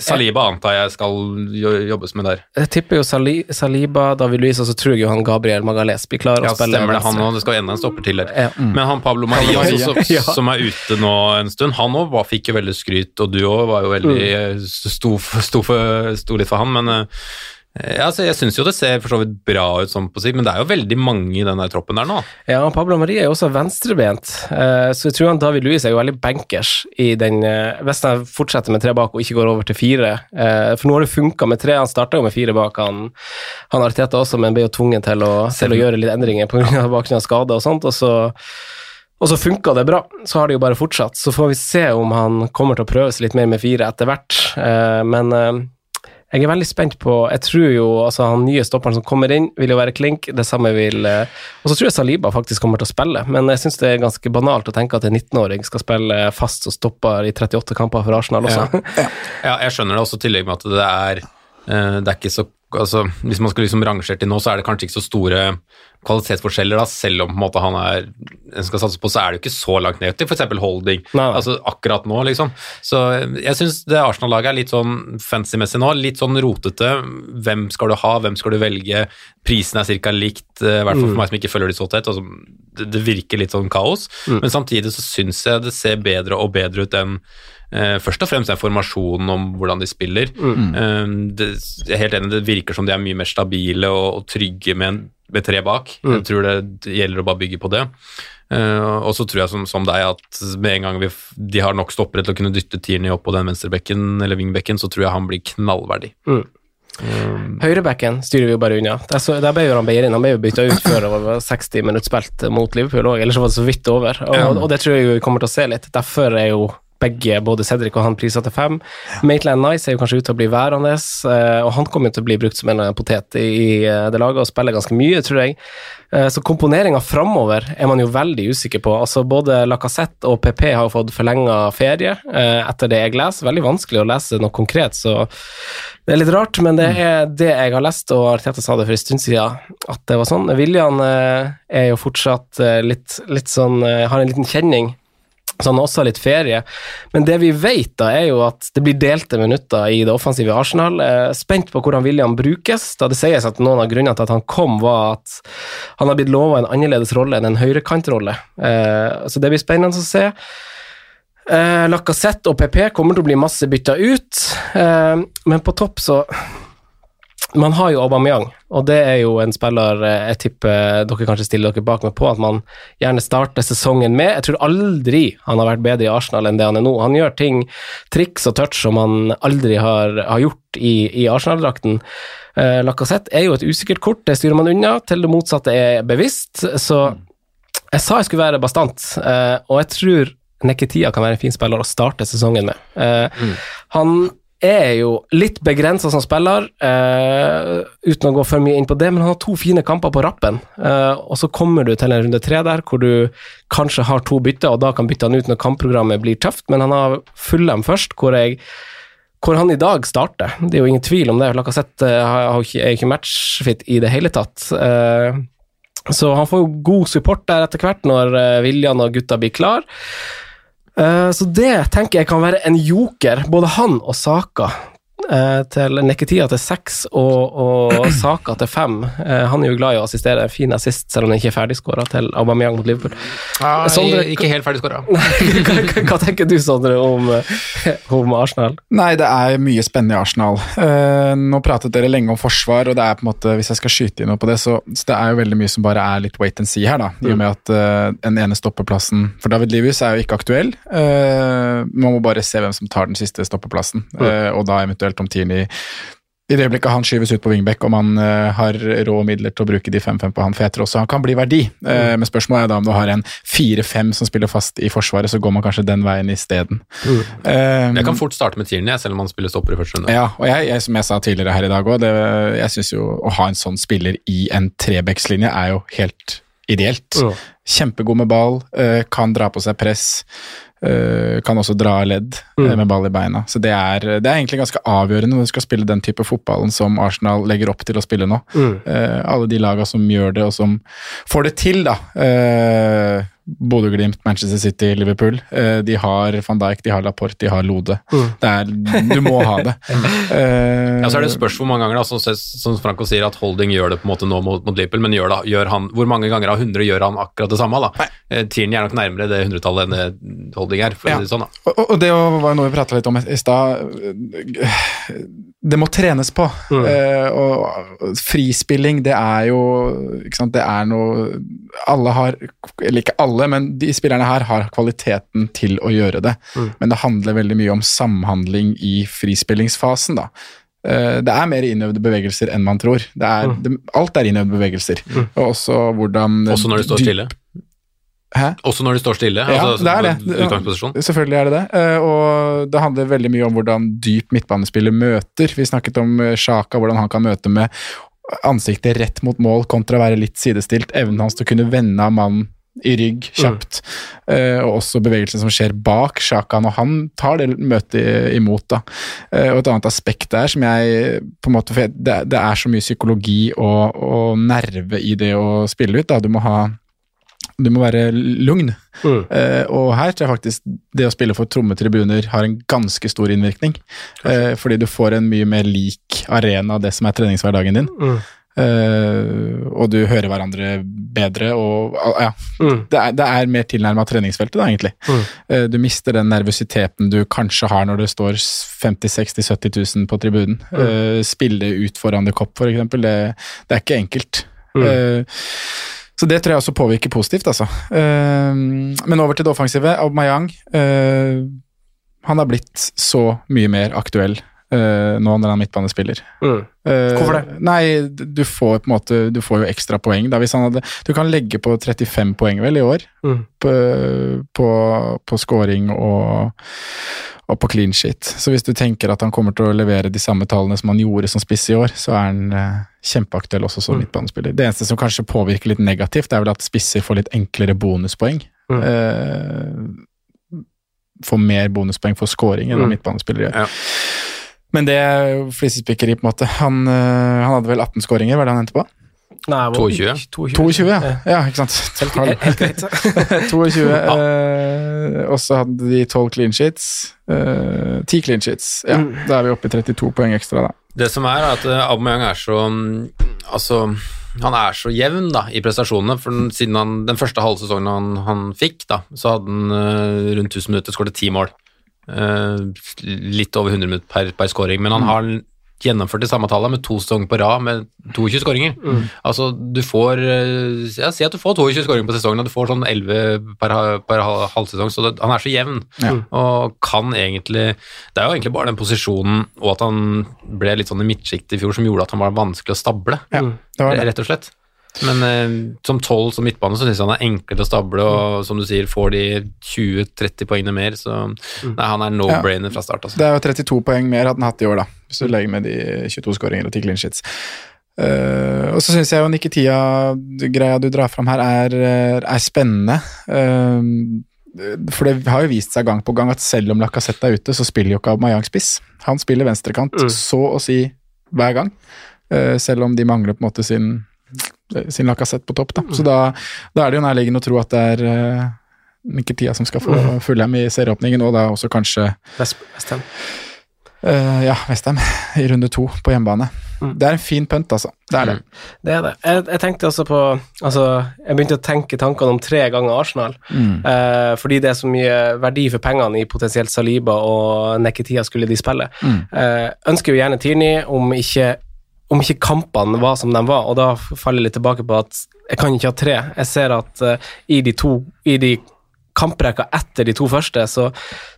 Saliba antar jeg skal jobbes med der. jeg tipper jo Sali, Saliba, David Luiz, og så tror jeg jo han Gabriel Magalés blir klar Ja, stemmer det, han. Det skal enda en stopper til der. Ja. Men han Pablo Maria, Pablo også, Maria. [laughs] som, Ja. som er ute nå en stund, han òg fikk jo veldig skryt, og du òg var jo veldig Mm. sto, sto, for, sto litt for han, men eh, ja, altså, jeg syns jo det ser for så vidt bra ut sånn på sikt, men det er jo veldig mange i den troppen der nå. Ja, Pablo Marie er jo også venstrebent, eh, så jeg tror han David Luiz er jo veldig bankers i den eh, Hvis han fortsetter med tre bak og ikke går over til fire. eh, For nå har det funka med tre, han starta jo med fire bak, han, han Arteta også, men ble jo tvunget til å, til å gjøre litt endringer pga. bakgrunn av skader og sånt. og så og så funka det bra, så har det jo bare fortsatt. Så får vi se om han kommer til å prøve seg litt mer med fire etter hvert. Eh, Men eh, jeg er veldig spent på Jeg tror jo altså han nye stopperen som kommer inn, vil jo være klink. Det samme vil eh, Og så tror jeg Saliba faktisk kommer til å spille, men jeg syns det er ganske banalt å tenke at en 19-åring skal spille fast og stopper i 38 kamper for Arsenal også. [laughs] Ja, jeg skjønner det også i tillegg med at det er eh, det er ikke så altså, Hvis man skal liksom rangere til nå, så er det kanskje ikke så store kvalitetsforskjeller, da, selv om måte han er en skal satse på, så er det jo ikke så langt ned til f.eks. holding. Nei. Altså akkurat nå, liksom. Så jeg syns det Arsenal-laget er litt sånn fancy-messig nå. Litt sånn rotete. Hvem skal du ha, hvem skal du velge? Prisen er ca. likt, eh, i hvert fall for meg som ikke følger de så tett. Altså, det, det virker litt sånn kaos, men samtidig så syns jeg det ser bedre og bedre ut enn først og fremst er formasjonen om hvordan de spiller. Eh, det, jeg er helt enig, det virker som de er mye mer stabile og, og trygge med, en, med tre bak. Jeg tror det, det gjelder å bare bygge på det. Uh, og så tror jeg som, som deg at med en gang vi, de har nok stoppere til å kunne dytte Tierney opp på den venstrebekken eller vingbekken, så tror jeg han blir knallverdig. Høyrebacken styrer vi jo bare unna. Der, så, der ble jo han Beirin han ble jo bytta ut før det var 60 minutter spilt mot Liverpool òg, ellers var det så vidt over. Og, og det tror jeg vi kommer til å se litt. Derfor er jo begge, både Cedric og han, prisa til fem. Maitland Nice er jo kanskje ute til å bli værende, eh, og han kommer jo til å bli brukt som en eller annen potet i, eh, det laget og spiller ganske mye, tror jeg. Eh, Så komponeringa framover er man jo veldig usikker på. Altså Både Lacassette og PP har jo fått forlenga ferie, etter det jeg leser. Veldig vanskelig å lese noe konkret, så det er litt rart, men det er det jeg har lest, og Arteta sa det for en stund siden, at det var sånn. William er jo fortsatt litt, litt sånn Har en liten kjenning. Så han har også litt ferie. Men det vi vet, da, er jo at det blir delte minutter i det offensive Arsenal. Spent på hvordan William brukes, da det sies at noen av grunnene til at han kom, var at han har blitt lova en annerledes rolle enn en høyrekantrolle. Eh, så det blir spennende å se. Eh, Lacassette og PP kommer til å bli masse bytta ut, eh, men på topp så Man har jo Aubameyang, og det er jo en spiller eh, jeg tipper dere kanskje stiller dere bak meg på at man gjerne starter sesongen med. Jeg tror aldri han har vært bedre i Arsenal enn det han er nå. Han gjør ting, triks og touch som han aldri har, har gjort i, i Arsenal-drakten. Eh, Lacassette er jo et usikkert kort, det styrer man unna, til det motsatte er bevisst. Så jeg sa jeg skulle være bastant, eh, og jeg tror Neketia kan være en fin spiller å starte sesongen med. Eh, Han er jo litt begrensa som spiller, uh, uten å gå for mye inn på det, men han har to fine kamper på rappen. Uh, og så kommer du til en runde tre der, hvor du kanskje har to bytter, og da kan bytte han ut når kampprogrammet blir tøft, men han har Fulham først, hvor jeg hvor han i dag starter. Det er jo ingen tvil om det. Lacassette eh, er ikke matchfit i det hele tatt. Så han får jo god support der etter hvert, når Viljan og gutta blir klar. Eh, så det tenker jeg kan være en joker, både han og Saka. Eh, Til Neketia til seks og, og [clears throat] Saka til fem. Eh, Han er jo glad i å assistere. En fin assist, selv om han ikke er ferdigskåra til Aubameyang mot Liverpool. Sondre, ikke helt ferdigskåra. [laughs] hva, tenker du, Sondre, om, eh, om Arsenal? Nei, det er mye spennende i Arsenal. Eh, nå pratet dere lenge om forsvar, og det er på en måte, hvis jeg skal skyte inn noe på det, så, så det er jo veldig mye som bare er litt wait and see her, da. I og med at eh, den ene stoppeplassen for David Livius er jo ikke aktuell. Eh, man må bare se hvem som tar den siste stoppeplassen, eh, og da eventuelt om Tierney i det øyeblikket han skyves ut på wingback, om han uh, har rå midler til å bruke de 5-5 på han, for jeg tror også han kan bli verdi. Uh, men spørsmålet er da om du har en 4-5 som spiller fast i forsvaret, så går man kanskje den veien isteden. Eh, Jeg kan fort starte med Tierney, selv om han spiller stopper i første runde. ja, og jeg, jeg, som jeg sa tidligere her i dag òg, jeg syns jo å ha en sånn spiller i en trebekslinje er jo helt ideelt. Mm. Kjempegod med ball, eh, kan dra på seg press. Eh, kan også dra ledd mm. med ball i beina. Så det er, det er egentlig ganske avgjørende når du skal spille den type fotballen som Arsenal legger opp til å spille nå. Eh, alle de laga som gjør det, og som får det til, da. Uh, Bodø-Glimt, Manchester City, Liverpool. Eh, de har van Dijk, de har Laporte, de har Lode. Det er, du må ha det. uh, [laughs] Ja, så er det spørs hvor mange ganger, da, som, som Franco sier, at Holding gjør det på en måte nå mot, mot Liverpool, men gjør da, gjør han, hvor mange ganger av 100 gjør han akkurat det samme? da? Eh, Tierney er nok nærmere det hundretallet enn Holding er. for Ja. det sånn da. Og, og det var jo noe vi prata litt om i stad. Det må trenes på. Eh, og frispilling, det er jo ikke sant, Det er noe Alle har Eller ikke alle, men de spillerne her har kvaliteten til å gjøre det. Men det handler veldig mye om samhandling i frispillingsfasen, da. Eh, Det er mer innøvde bevegelser enn man tror. Det er, det, alt er innøvde bevegelser. Og også hvordan Også når de står stille. Hæ? Også når de står stille. Ja, altså, det er det. Selvfølgelig er det det. Eh, Og det handler veldig mye om hvordan dyp midtbanespiller møter. Vi snakket om eh, Sjaka, hvordan han kan møte med ansiktet rett mot mål kontra å være litt sidestilt. Evnen hans til å kunne vende av mannen i rygg kjapt. Eh, og også bevegelsen som skjer bak Sjakan, og han tar det møtet imot. da. Uh, og et annet aspekt der som jeg på en måte for jeg- Det, det er så mye psykologi og, og nerve i det å spille ut. da. Du må ha du må være lugn. Eh, og her tror jeg faktisk det å spille for tomme tribuner har en ganske stor innvirkning. Fordi du får en mye mer lik arena av det som er treningshverdagen din. Eh, og du hører hverandre bedre og ja. Det, er, det er mer tilnærma treningsfeltet, da, egentlig. Eh, du mister den nervøsiteten du kanskje har når det står 50 60 70 000 på tribunen. Eh, spille ut foran the cop, for eksempel. Det, det er ikke enkelt. Eh, så det tror jeg også påvirker positivt, altså. Men over til det offensive. Aubameyang. Uh, han har blitt så mye mer aktuell eh, nå når han er midtbanespiller. Mm. Eh, Hvorfor det? Nei, du får på en måte Du får jo ekstra poeng. Da, hvis han hadde, du kan legge på 35 poeng vel i år Mm. på, på, på scoring og, og på clean shit. Så hvis du tenker at han kommer til å levere de samme tallene som han gjorde som spiss i år, så er han uh, kjempeaktuell også som midtbanespiller. Det eneste som kanskje påvirker litt negativt, er vel at spisser får litt enklere bonuspoeng. Mm. Får mer bonuspoeng for scoring enn Mm. midtbanespillere gjør. Ja. Men det er jo flisespikkeri, på en måte. Han, eh, han hadde vel 18 skåringer, var det han endte på? Nei, det var 22. 22, ja. ja ikke sant. Helt, helt greit. 22. [laughs] eh, og så hadde de 12 clean sheets. eh, 10 clean sheets. Ja, Mm. Da er vi oppe i 32 poeng ekstra, da. Det som er, er at eh, Aubameyang er så mm, Altså, han er så jevn da, i prestasjonene. for den, Siden han, den første halve sesongen han, han fikk, da, så hadde han eh, rundt 1000 minutter skåret ti mål. Eh, litt over 100 minutter per, per scoring, men han har gjennomført det samme tallet med to sesonger på rad med 22 skåringer. Altså, du får eh, ja, Si at du får 22 skåringer på sesongen, og du får sånn 11 per, per halvsesong, så det, han er så jevn. Og kan egentlig Det er jo egentlig bare den posisjonen og at han ble litt sånn i midtsjiktet i fjor som gjorde at han var vanskelig å stable, Ja, det var det. rett og slett. Men eh, som tolv som midtbane så syns jeg han er enkelt å stable, og som du sier, får de 20-30 poengene mer, så nei, han er no-brainer fra start. Altså. Det er jo 32 poeng mer hadde han hatt i år, da. Hvis du legger med de 22 skåringer og 10 clean sheets. Uh, og så syns jeg jo Nikitia-greia du drar fram her, er, er spennende. Uh, for det har jo vist seg gang på gang at selv om Lacassette er ute, så spiller jo ikke Aubameyang spiss. Han spiller venstrekant så å si hver gang. Eh, selv om de mangler på en måte sin sin Lacassette på topp. Da. Så da, da er det jo nærliggende å tro at det er uh, Niketia som skal få Fulham i serieåpningen, og da også kanskje West uh, ja, Vestheim i runde to på hjemmebane. Det er en fin pønt, altså. Det er det. Det er det. Jeg, jeg tenkte også på Altså, jeg begynte å tenke tankene om tre ganger Arsenal, eh, fordi det er så mye verdi for pengene i potensielt Saliba og Neketia skulle de spille. Eh, ønsker jo gjerne Tierney om ikke om ikke kampene var som de var, og da faller jeg litt tilbake på at jeg kan ikke ha tre. Jeg ser at uh, i de to i de kamprekka etter de to første, så,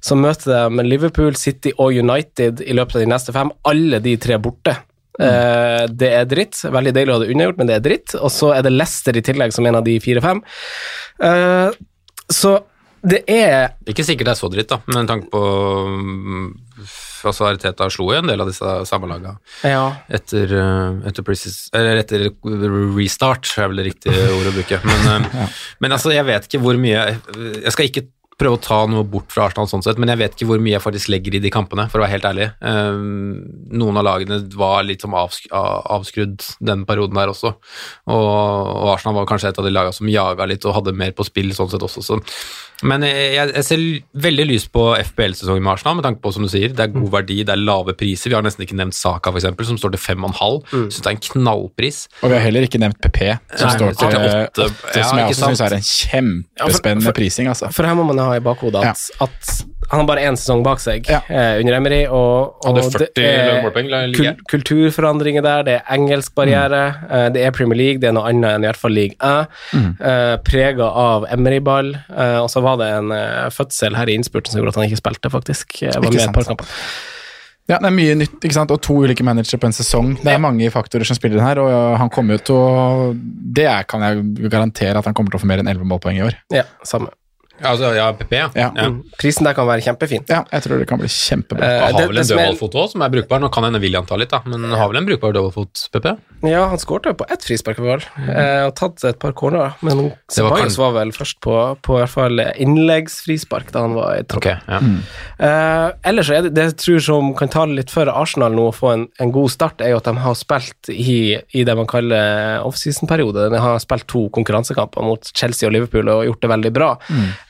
så møter de Liverpool, City og United i løpet av de neste fem. Alle de tre borte. Eh, det er dritt. Veldig deilig å ha det unnagjort, men det er dritt. Og så er det Leicester i tillegg som en av de fire-fem. Uh, så det er Ikke sikkert det er så dritt, da, med tanke på mm, altså Arteta slo jo en del av disse sammenlaga Ja. etter, eh, etter, etter restart, er vel det riktige ordet å bruke. Men, [laughs] ja. men altså, jeg vet ikke hvor mye Jeg skal ikke prøve å ta noe bort fra Arsenal sånn sett, men jeg vet ikke hvor mye jeg faktisk legger i de kampene, for å være helt ærlig. Eh, noen av lagene var litt som avsk avskrudd den perioden der også, og, og Arsenal var kanskje et av de lagene som jaga litt og hadde mer på spill sånn sett også. Så. Men jeg, jeg ser veldig lyst på FBL-sesongen med Arsenal, med tanke på som du sier, det er god verdi, det er lave priser. Vi har nesten ikke nevnt Saka, for eksempel, som står til 5,5. Syns det er en knallpris. Og vi har heller ikke nevnt PP, som Nei, står til til eh, åtte. åtte, Ja, som jeg også syns er en kjempespennende prising, altså. For her må man ha i bakhodet at, at han har bare én sesong bak seg Ja. eh, under Emery, og, og 40 det er målpoeng, la jeg kul kulturforandringer der, det er engelsk barriere, eh, det er Premier League, det er noe annet enn i hvert fall league A, eh, prega av Emery-ball, eh, og så var det en eh, fødsel her i innspurten som gjorde at han ikke spilte, faktisk. Jeg var Ikke med et par kamper. Ja, det er mye nytt, ikke sant? og to ulike managere på en sesong. Det er mange faktorer som spiller inn her, og han kommer jo til å Det kan jeg garantere at han kommer til å få mer enn 11 målpoeng i år. Ja, samme. Altså, ja, PP, ja. Ja. ja. Mm. Prisen der kan være kjempefin. Ja, jeg tror det kan bli kjempebra. Eh, har det- vel en dødballfot òg, som er brukbar. Nå kan hende William ta litt, da, men har vel en brukbar dødballfot, PP? Ja, han skårte jo på ett frispark, vel, eh, og tatt et par cornerer, men var kan- var vel først på, på i hvert fall innleggsfrispark da han var i tropp. Okay, ja. Eh, ellers er det det jeg tror som kan tale litt for Arsenal nå å få en, en god start, er jo at de har spilt i, i det man kaller offseason-periode. De har spilt to konkurransekamper mot Chelsea og Liverpool og gjort det veldig bra.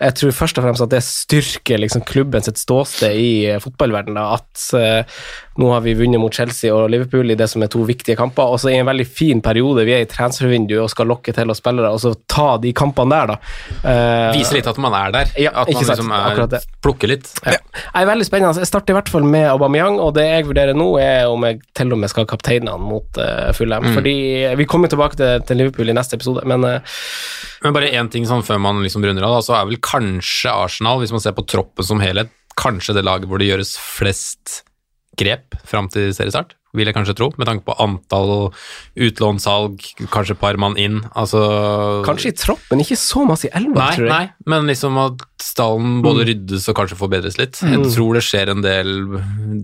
Jeg tror først og fremst at det styrker liksom klubben sitt ståsted i eh, fotballverdenen. At eh, nå har vi vunnet mot Chelsea og Liverpool i det som er to viktige kamper, og så i en veldig fin periode. Vi er i transfervinduet og skal lokke til oss spillere, og så ta de kampene der, da. Uh, Viser litt at man er der. Ja, at man liksom er, akkurat plukker litt. ja. Jeg er veldig spennende. Jeg starter i hvert fall med Aubameyang, og det jeg vurderer nå, er om jeg til og med skal kapteine han mot uh, Fulham. Fordi Vi kommer tilbake til, til Liverpool i neste episode, men uh, Men bare én ting sånn før man liksom runder av, da, så er vel kanskje Arsenal, hvis man ser på troppen som helhet, kanskje det laget hvor det gjøres flest grep fram til seriestart, vil jeg kanskje tro, med tanke på antall utlånssalg, kanskje par mann inn, altså kanskje i troppen, ikke så masse i elva, Nei, tror jeg. nei, men liksom at stallen både ryddes og kanskje forbedres litt. Jeg tror det skjer en del,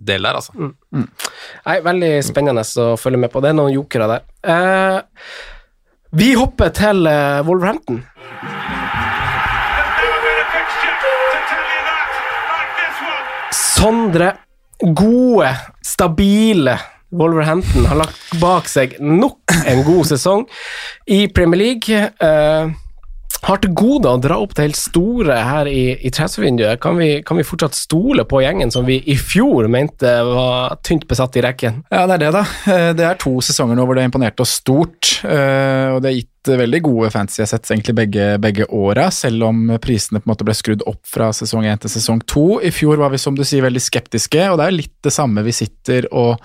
del der, altså. Nei, Veldig spennende å følge med på. Det er noen jokere der. Uh, vi hopper til uh, Wolverhampton. Sondre, gode, stabile Wolverhampton har lagt bak seg nok en god sesong i Premier League. Eh, har til gode å dra opp det helt store her i, i transfervinduet. Kan vi, kan vi fortsatt stole på gjengen som vi i fjor mente var tynt besatt i rekken? Ja, det er det, da. Eh, Det er to sesonger nå hvor det imponerte imponert oss stort. eh, Og det har gitt veldig gode fancy assets egentlig begge, begge åra, selv om prisene på en måte ble skrudd opp fra sesong én til sesong to. I fjor var vi som du sier veldig skeptiske, og det er litt det samme vi sitter og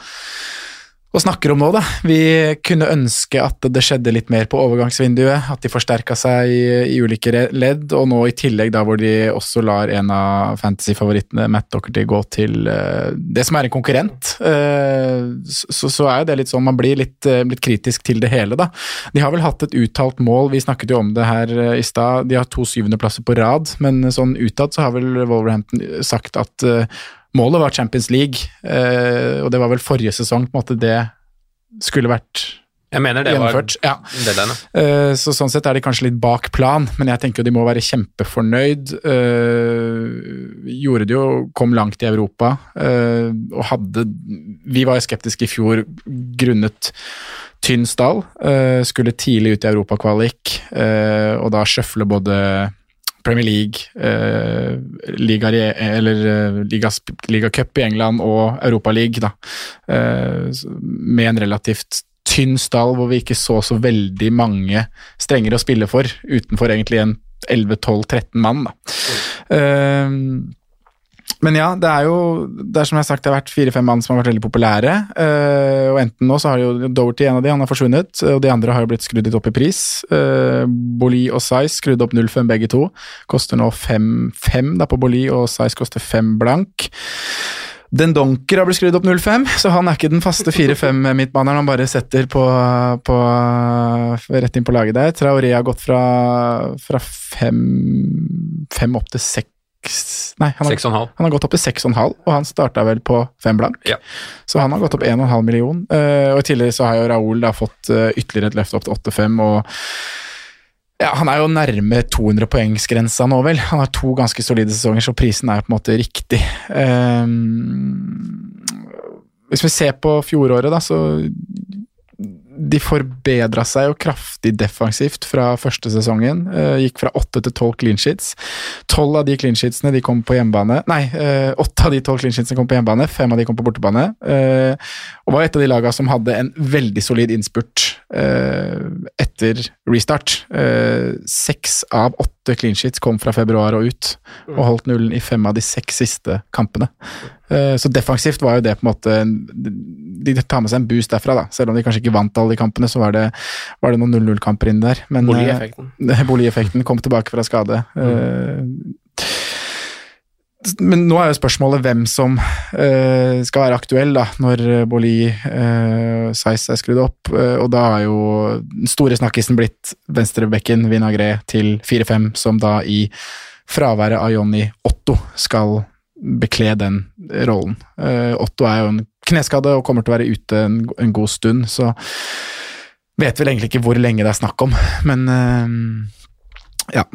og snakker om nå, da. Vi kunne ønske at det skjedde litt mer på overgangsvinduet, at de forsterka seg i, i ulike ledd, og nå i tillegg da hvor de også lar en av fantasy-favorittene, Matt Docherty, gå til uh, det som er en konkurrent. Uh, så, så er jo det litt sånn, man blir litt, uh, litt kritisk til det hele, da. De har vel hatt et uttalt mål, vi snakket jo om det her i stad, de har to syvendeplasser på rad, men sånn utad så har vel Wolverhampton sagt at Målet var Champions League, eh, og det var vel forrige sesong på en måte det skulle vært Jeg mener det var gjennomført. Ja. deadline. Eh, Så sånn sett er de kanskje litt bak plan, men jeg tenker jo de må være kjempefornøyd. Eh, Gjorde det jo, kom langt i Europa, eh, og hadde Vi var jo skeptiske i fjor grunnet tynn stall. eh, Skulle tidlig ut i europakvalik, eh, og da sjøfle både Premier League, eh, Liga, eller eh, Liga, Liga Cup i England og Europa League, da. Eh, med en relativt tynn stall hvor vi ikke så så veldig mange strenger å spille for, utenfor egentlig en 11-12-13 mann. Da. Eh, men ja, det er jo det er som jeg har sagt, det har vært fire-fem mann som har vært veldig populære. Uh, og enten nå så har jo Doverty, en av de, han har forsvunnet, og de andre har jo blitt skrudd litt opp i pris. Uh, Boli og Size skrudd opp 0,5 begge to. Koster nå 5 da på Boli, og Size koster 5 blank. Den Donker har blitt skrudd opp 0,5, så han er ikke den faste 4-5-midtbaneren han bare setter på, på, rett inn på laget der. Traoré har gått fra 5 opp til 6 Nei, han har, Seks og en halv. han har gått opp til 6,5, og han starta vel på 5 blank. Ja. Så han har gått opp 1,5 million. Uh, og i tillegg så har jo Raoul da fått uh, ytterligere et løft opp til 8,5, og ja, han er jo nærme 200 poengsgrensa nå, vel. Han har to ganske solide sesonger, så prisen er på en måte riktig. Um, hvis vi ser på fjoråret, da, så de forbedra seg jo kraftig defensivt fra første sesongen. Eh, gikk fra åtte til tolv clean sheets. Tolv av de clean sheetsene de kom på hjemmebane. Nei, eh, åtte av de tolv clean sheetsene kom på hjemmebane, fem av de kom på bortebane. Eh, og var et av de laga som hadde en veldig solid innspurt etter restart. Seks av åtte clean sheets kom fra februar og ut, og holdt nullen i fem av de seks siste kampene. Så defensivt var jo det på en måte De tar med seg en boost derfra, da. Selv om de kanskje ikke vant alle de kampene, så var det, var det noen 0-0-kamper inni der. Men, boligeffekten. [laughs] boligeffekten Bolieffekten kom tilbake fra skade. Mm. Men nå er jo spørsmålet hvem som eh, skal være aktuell da, når Boli uh, Size er skrudd opp. eh, og da har jo den store snakkisen blitt venstrebekken Vinagre til 4-5, som da i fraværet av Jonny Otto skal bekle den rollen. Eh, Otto er jo en kneskade og kommer til å være ute en, en god stund, så vet vel egentlig ikke hvor lenge det er snakk om, men eh, ja.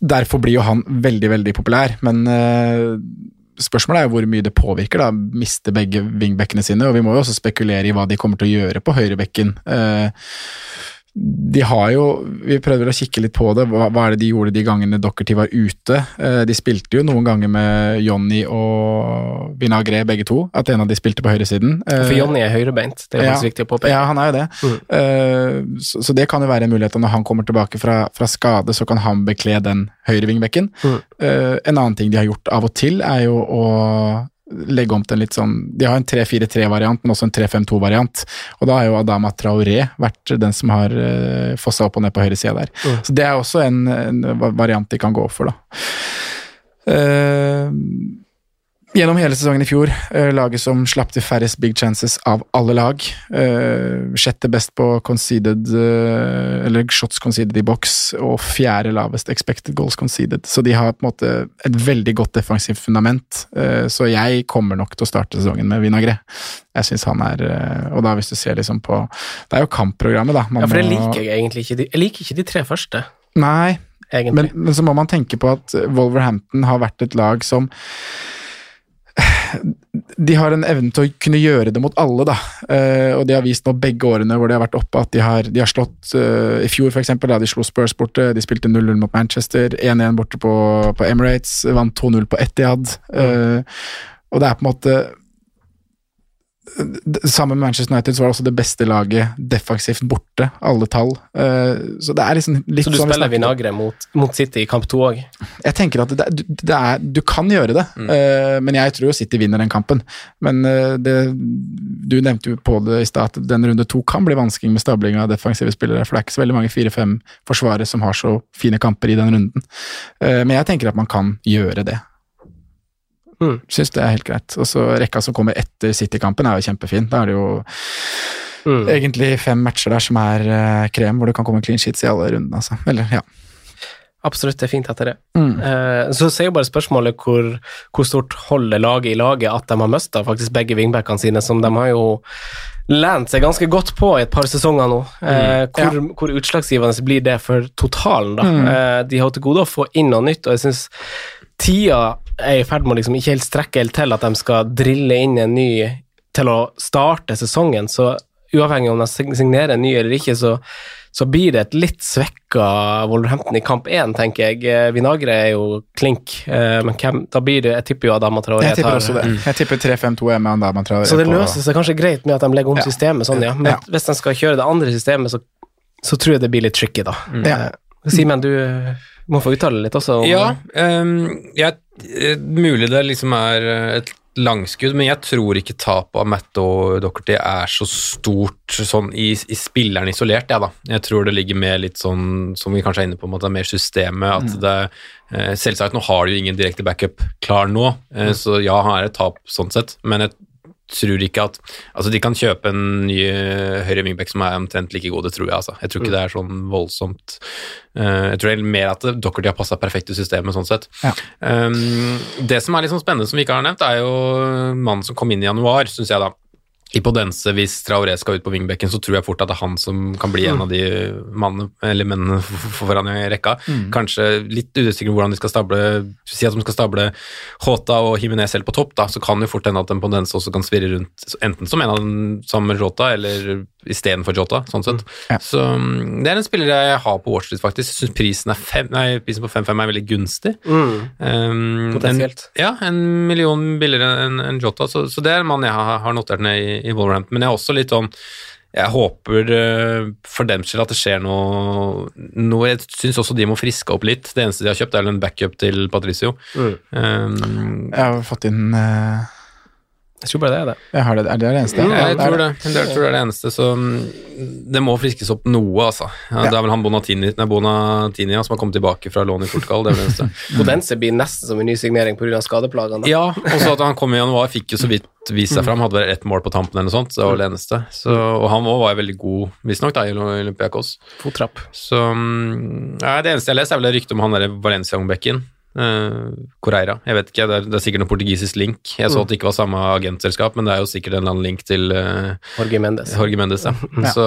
Derfor blir jo han veldig, veldig populær, men eh, spørsmålet er jo hvor mye det påvirker, da. Mister begge vingbekkene sine, og vi må jo også spekulere i hva de kommer til å gjøre på høyrebekken. Eh, de har jo Vi prøvde å kikke litt på det. Hva, hva er det de gjorde de gangene Dockerty var ute? Eh, de spilte jo noen ganger med Jonny og Vinagre, begge to. At en av de spilte på høyresiden. Eh, For Jonny er høyrebeint, det er ja, viktig å påpeke. Ja, han er jo det. Mm. Eh, så, så det kan jo være en mulighet. Når han kommer tilbake fra, fra skade, så kan han bekle den høyrevingbekken. Mm. Eh, en annen ting de har gjort av og til, er jo å legge om til en litt sånn De har en 3-4-3-variant, men også en 3-5-2-variant. Og da har jo Adama Traoré vært den som har uh, fossa opp og ned på høyresida der. Mm. Så det er også en, en variant de kan gå for, da. Eh, Gjennom hele sesongen i fjor, eh, laget som slapp til færrest big chances av alle lag. Eh, sjette best på conceded, eh, eller shots conceded i boks, og fjerde lavest expected goals conceded. Så de har på en måte et veldig godt defensivt fundament. Så jeg kommer nok til å starte sesongen med Vinagre. Jeg syns han er Og da hvis du ser liksom på Det er jo kampprogrammet, da. Man Ja, for det liker jeg egentlig ikke. Jeg liker ikke de tre første, Nei, men, men så må man tenke på at Wolverhampton har vært et lag som De har en evne til å kunne gjøre det mot alle, da. Eh, og de har vist nå begge årene hvor de har vært oppe, at de har, de har slått eh, I fjor, eksempel, da de slo Spurs borte. De spilte 0-0 mot Manchester. 1-1 borte på, på Emirates. Vant 2-0 på Etihad. Eh, og det er på en måte Sammen med Manchester United så var det også det beste laget defensivt borte, alle tall. Eh, så det er liksom litt Så du sånn spiller. Vinagre mot, mot City i kamp to òg? Jeg tenker at det, det, er, Du kan gjøre det, mm. men jeg tror jo City vinner den kampen. Men eh, det, du nevnte jo på det i stad at den runde to kan bli vanskelig med stabling av defensive spillere. For det er ikke så veldig mange fire-fem forsvarere som har så fine kamper i den runden. Eh, men jeg tenker at man kan gjøre det. Mm. Syns det er helt greit. Og så rekka som kommer etter City-kampen er jo kjempefin. Da er det jo Mm. egentlig fem matcher der som er uh, krem, hvor det kan komme clean sheets i alle rundene. Altså. Eller, ja. absolutt. Det er fint etter det. Eh, så sier jo bare spørsmålet hvor, hvor stort holder laget i laget at de har mista faktisk begge wingbackene sine, som de har jo lent seg ganske godt på i et par sesonger nå. Eh, hvor, hvor utslagsgivende blir det for totalen, da? Eh, de har til gode å få inn noe nytt, og jeg syns tida er i ferd med å liksom ikke helt strekke helt til at de skal drille inn en ny til å starte sesongen, så uavhengig om de signerer en ny eller ikke, så, så blir det et litt svekka Wolverhampton i kamp én, tenker jeg. Eh, Vinagre er jo klink, eh, men hvem, da blir det Jeg tipper jo Adama Traore. Jeg tipper også det. Jeg tipper 3-5-2 er med Adama Traore. Så det løser seg kanskje greit med at de legger om Ja. systemet sånn, ja. Men Ja. hvis de skal kjøre det andre systemet, så, så tror jeg det blir litt tricky, da. Ja. Eh, Simen, du må få uttale litt også. om- Ja, um, jeg, eh, mulig det liksom er eh, et langskudd, men jeg tror ikke tapet av Matt og Docherty er så stort sånn i, i spilleren isolert, jeg, da. Jeg tror det ligger mer litt sånn, som vi kanskje er inne på, at det er mer systemet. At det eh, Selvsagt, nå har du jo ingen direkte backup klar nå, mm. så ja, han er et tap sånn sett, men jeg tror ikke at Altså, de kan kjøpe en ny eh, høyre wingback som er omtrent like god, det tror jeg, altså. Jeg tror ikke det er sånn voldsomt uh, Jeg tror det er mer at Dockerty har passa perfekt i systemet, sånn sett. Ja. Um, det som er litt sånn spennende, som vi ikke har nevnt, er jo mannen som kom inn i januar, syns jeg, da. I Podense, hvis Traoré skal ut på vingbekken, så tror jeg fort at det er han som kan bli en av de mannene, eller mennene foran i rekka. Kanskje litt usikker hvordan de skal stable Si at de skal stable Håta og Himinez selv på topp, da, så kan jo fort hende at en Podense også kan svirre rundt enten som en av den samme Rota eller istedenfor Jota, sånn sett. Ja. Så mm, det er en spiller jeg har på watchlist, faktisk. Jeg syns prisen, prisen på 5-5 er veldig gunstig. Mm. Um, Potensielt. En, ja, en million billigere enn en Jota, så, så det er en mann jeg har, har notert ned i, i Wolverhampton. Men jeg er også litt sånn jeg håper eh, for dem skyld at det skjer noe, noe Jeg syns også de må friske opp litt. Det eneste de har kjøpt, er en backup til Patricio. Mm. Um, Jeg har fått inn eh, Jeg tror bare det er det. Jeg har det, er det det eneste? jeg tror det. det, jeg tror det er det eneste, så mm, det må friskes opp noe, altså. Ja, Det er vel han Bonatini, nei, Bonatini ja, som har kommet tilbake fra lån i Portugal, det er det eneste. [laughs] Podense blir nesten som en ny signering pga. skadeplagene. Ja, og så at han kom i januar, fikk jo så vidt vist seg fram, hadde vel ett mål på tampen eller noe sånt, det var det eneste. Så, og han også var veldig god, visstnok, da, i Olympiakos. Fottrapp. Så mm, ja, det eneste jeg har lest, er vel det ryktet om han derre Valencia-ungbekken. Uh, Correira. Jeg vet ikke, det er, det er sikkert noen portugisisk link. Jeg så at det ikke var samme agentselskap, men det er jo sikkert en eller annen link til uh, Jorge Mendes. Jorge Mendes, ja. Så,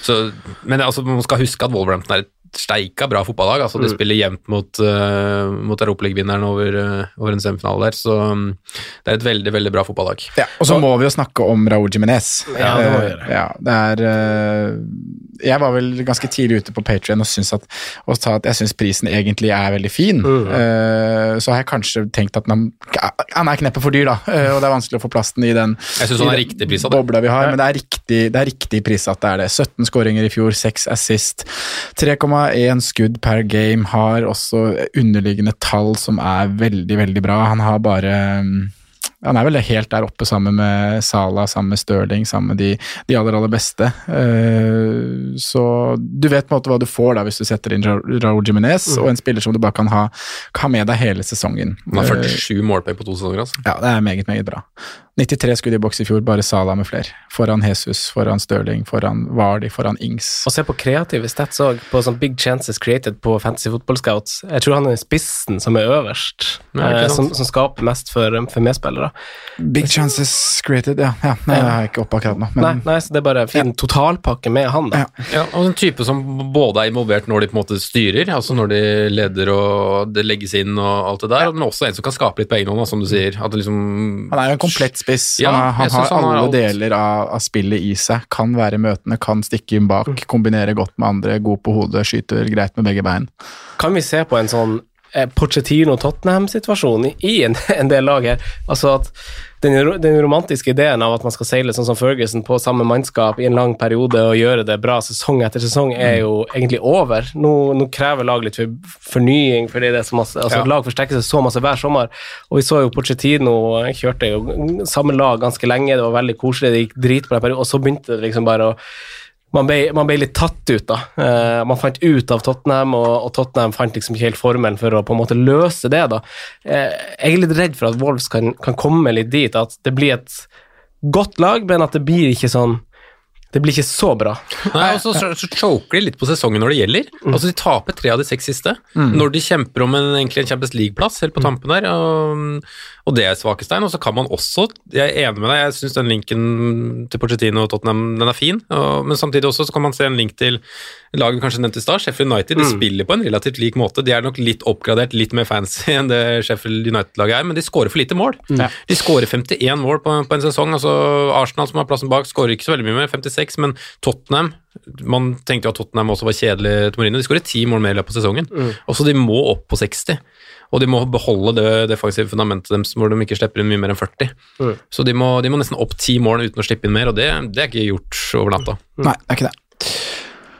så, men altså, man skal huske at Wolverhampton er et steika bra fotballag. Altså, de spiller jevnt mot, uh, mot Europaligavinneren over, uh, over en semifinale der, så um, det er et veldig, veldig bra fotballag. Ja, og så må vi jo snakke om Raúl Jiménez. Ja, det må vi Eh, gjøre. Ja, det er uh, Jeg var vel ganske tidlig ute på Patrion og syns at, og at jeg syns prisen egentlig er veldig fin. Mm. Eh, så har jeg kanskje tenkt at han, han er kneppet for dyr, da, og det er vanskelig å få plass i den Jeg syns han i er den riktig pris bobla vi har, men det er riktig, det er riktig prisatt, det er det. 17 skåringer i fjor, 6 assist, 3,1 skudd per game, har også underliggende tall som er veldig, veldig bra. Han har bare mm, han er vel helt der oppe sammen med Sala, sammen med Stirling, sammen med de, de aller, aller beste. Eh, så du vet på en måte hva du får da hvis du setter inn Ra- Raúl Jiminez, Mm. og en spiller som du bare kan ha, ha med deg hele sesongen. Han har Eh, 47 målpoeng på to sesonger, altså. ja, det er meget, meget bra. 93 skudd i boks i fjor, bare Sala med flere. Foran Jesus, foran Stirling, foran Vardi, foran Ings. Og se på kreative stats òg, på sånn big chances created på Fantasy Football Scouts. Jeg tror han er spissen som er øverst, eh, som, som skaper mest for, for medspillere. Big chances created, ja. ja nei, jeg har ikke oppe akkurat nå, men Nei, nei, så det er bare en fin totalpakke med han, da. Ja. Ja, og en type som både er involvert når de på en måte styrer, altså når de leder og det legges inn og alt det der, men også en som kan skape litt på egen hånd, som du sier. At det liksom Han er jo en komplett spiss. Ja, han har, han har han har alle alt. deler av, av spillet i seg. Kan være møtende, kan stikke inn bak, kombinere godt med andre, god på hodet, skyter greit med begge bein. Kan vi se på en sånn eh, Pochettino-Tottenham-situasjon i, en, [laughs] en del lag her? Altså at den, den romantiske ideen av at man skal seile sånn som Ferguson på samme mannskap i en lang periode og gjøre det bra sesong etter sesong, er jo egentlig over. Nå, nå krever lag litt for, fornying, fordi det er så masse, altså Ja. lag forsterker seg så masse hver sommer. Og vi så jo Pochettino eh, kjørte jo samme lag ganske lenge, det var veldig koselig, det gikk dritbra, periode, og så begynte det liksom bare å man ble, man ble litt tatt ut, da. Eh, man fant ut av Tottenham, og, og Tottenham fant liksom ikke helt formelen for å på en måte løse det, da. Eh, jeg er litt redd for at Wolves kan, kan komme litt dit, at det blir et godt lag, men at det blir ikke sånn Det blir ikke så bra. Nei, og så, så, choker de litt på sesongen når det gjelder. Altså De taper tre av de seks siste. Når de kjemper om en, egentlig en Champions League-plass helt på tampen der, og, og det er svakestein. Og så kan man også Jeg er enig med deg, jeg syns den linken til Pochettino og Tottenham den er fin, og, men samtidig også så kan man se en link til laget vi kanskje nevnte i stad, Sheffield United. De spiller på en relativt lik måte. De er nok litt oppgradert, litt mer fancy enn det Sheffield United-laget er, men de skårer for lite mål. De skårer 51 mål på, på en sesong. altså Arsenal, som har plassen bak, skårer ikke så veldig mye mer, 56, men Tottenham Man tenkte jo at Tottenham også var kjedelig til Mourinho. De skårer ti mål mer i løpet av sesongen. Også de må opp på 60. Og de må beholde det defensive fundamentet deres hvor de ikke slipper inn mye mer enn 40. Så de må, de må nesten opp ti mål uten å slippe inn mer, og det, det er ikke gjort over natta. Nei, det er ikke det.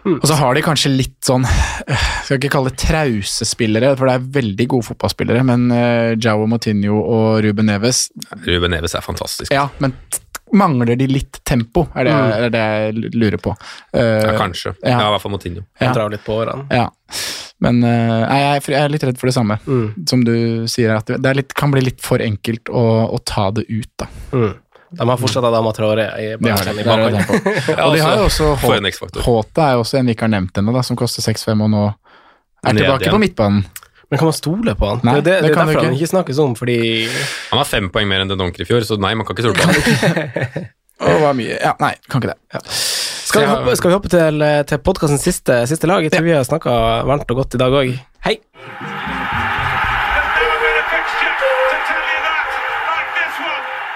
Og så har de kanskje litt sånn øh, Skal ikke kalle det trause spillere, for det er veldig gode fotballspillere, men uh, Jao Motinho og Ruben Neves Ruben Neves er fantastisk. Ja, men mangler de litt tempo, er det, er det jeg lurer på. Uh, Ja, kanskje. ja. Ja, i hvert fall Motinho. Ja. Han drar litt på årene. Ja. Men uh, jeg, er- jeg er litt redd for det samme, som du sier, at det er litt, kan bli litt for enkelt å, å ta det ut, da. Mm. De har fortsatt Adama Traore i bakgrunnen tenker på. Og de har jo også for en Hå- X-faktor. Håte er jo også en vi ikke har nevnt ennå, som koster 6-5 og nå er tilbake på midtbanen. Men kan man stole på han? Nei, det, det, det det er kan ikke. han ikke. snakkes om, fordi Han har fem poeng mer enn Den Donker i fjor, så nei, man kan ikke stole på han. [laughs] Hva mye Ja, nei, kan ikke det. Skal vi hoppe, skal vi hoppe til, til podkastens siste, siste lag? Jeg tror vi har snakka varmt og godt i dag òg. Hei!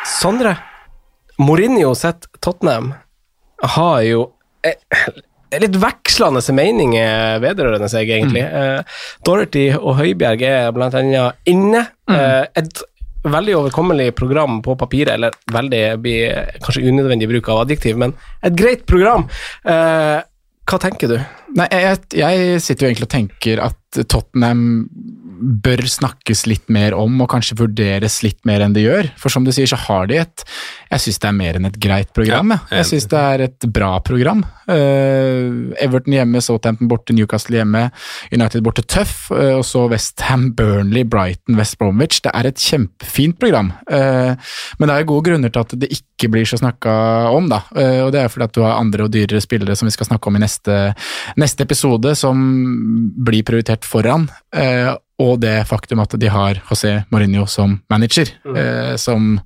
Sondre, Mourinho sitt Tottenham har jo eh, eh, litt vekslende meninger vedrørende seg, egentlig. Eh, Dorothy og Høibjerg er blant annet inne. Eh, et veldig overkommelig program på papiret, eller veldig blir kanskje unødvendig bruk av adjektiv, men et greit program. Eh, hva tenker du? Nei, jeg, jeg sitter jo egentlig og tenker at Tottenham bør snakkes litt mer om, og kanskje vurderes litt mer enn det gjør. For som du sier, så har de et Jeg syns det er mer enn et greit program. Ja, jeg. jeg syns det er et bra program. Uh, Everton hjemme, Southampton borte, Newcastle hjemme, United borte tøff, uh, og så Westham, Burnley, Brighton, West Bromwich. Det er et kjempefint program. uh, men det er gode grunner til at det ikke blir så snakka om, da. Og det er fordi at du har andre og dyrere spillere som vi skal snakke om i neste, neste episode, som blir prioritert foran. Eh, og det faktum at de har José Mourinho som manager, eh, som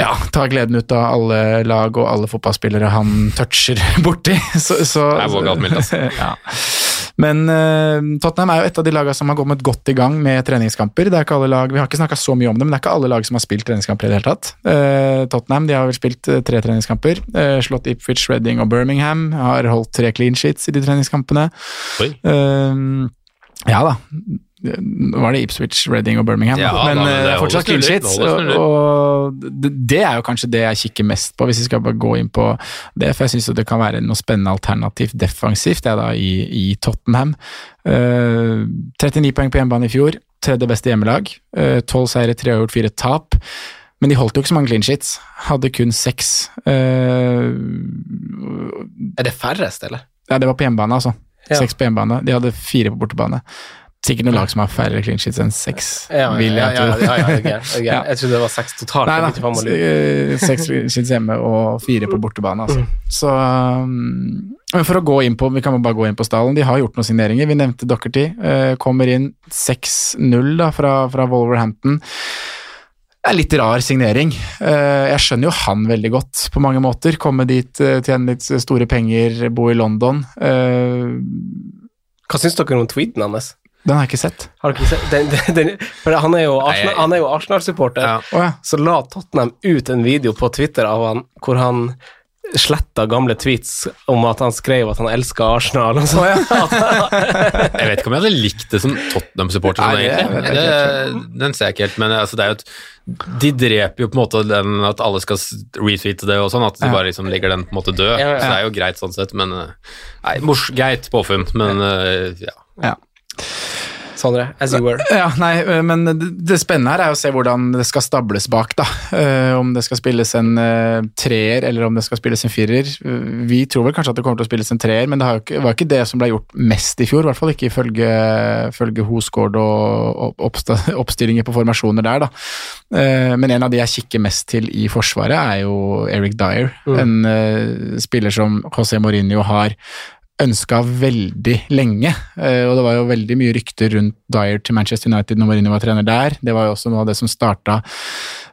ja, tar gleden ut av alle lag og alle fotballspillere han toucher [laughs] borti. Så, så, Det er vågalt mildt, altså. [laughs] ja. Men uh, Tottenham er jo et av de lagene som har kommet godt i gang med treningskamper. Det er ikke alle lag, Vi har ikke snakka så mye om det, men det er ikke alle lag som har spilt treningskamper i det hele tatt. Uh, Tottenham de har vel spilt eh, tre treningskamper. Uh, slått Ipfitch, Reading og Birmingham. Har holdt tre clean sheets i de treningskampene. Oi. Ja da. Var det Ipswich, Reading og Birmingham, Ja, men da, men eh, det fortsatt clean sheets. Og, og det, det er jo kanskje det jeg kikker mest på, hvis vi skal bare gå inn på det. For jeg syns det kan være noe spennende alternativt defensivt er da i, i Tottenham. Uh, 39 poeng på hjemmebane i fjor, tredje beste hjemmelag. Uh, 12 seire, tre uavgjort, fire tap. Men de holdt jo ikke så mange clean sheets. Hadde kun seks. Uh, Er det færrest, eller? ja, det var på hjemmebane, altså. Ja. Seks på hjemmebane. De hadde fire på bortebane. Sikkert noen lag som har færre clean sheets enn seks, vil jeg ja, ja, ja, ja, okay. [laughs] gærent. Jeg trodde det var seks totalt. Nei lurer. eh, seks clean sheets hjemme og fire på bortebane, altså. Så um, Men for å gå inn på Vi kan bare gå inn på stallen. De har gjort noen signeringer. Vi nevnte Dockerty. eh, kommer inn 6-0 fra, fra Wolverhampton. Det er litt rar signering. Eh, Jeg skjønner jo han veldig godt på mange måter. Komme dit, tjene litt store penger, bo i London. Hva syns dere om tweeten hans? Den har jeg ikke sett. Har du ikke sett? Den, den, den, for han er jo Arsenal- er Arsenal-supporter. Ja. Å ja. Så la Tottenham ut en video på Twitter av han hvor han sletta gamle tweets om at han skrev at han elska Arsenal. Og så. [laughs] Jeg vet ikke om jeg hadde likt det som Tottenham-supporter. sånn det Det, den ser jeg ikke helt, men altså, det er jo et de dreper jo på en måte den at alle skal retweete det og sånn, at de bare liksom legger den på en måte død. Ja, ja. Så det er jo greit sånn sett, men eh, Nei, mors, greit påfunn, men eh, ja. ja. Sondre, as you were. Ja, nei, øh, men det spennende her er å se hvordan det skal stables bak, da. Eh, om det skal spilles en eh, treer, eller om det skal spilles en firer. Eh, Vi tror vel kanskje at det kommer til å spilles en treer, men det var ikke det som ble gjort mest i fjor. I hvert fall ikke ifølge, ifølge Hosgaard og opp- oppstillinger på formasjoner der, da. Eh, Men en av de jeg kikker mest til i Forsvaret, er jo Eric Dyer. En eh, spiller som José Mourinho har ønska veldig lenge, eh, og det var jo veldig mye rykter rundt Dyer til Manchester United når Mourinho var trener der. Det var jo også noe av det som starta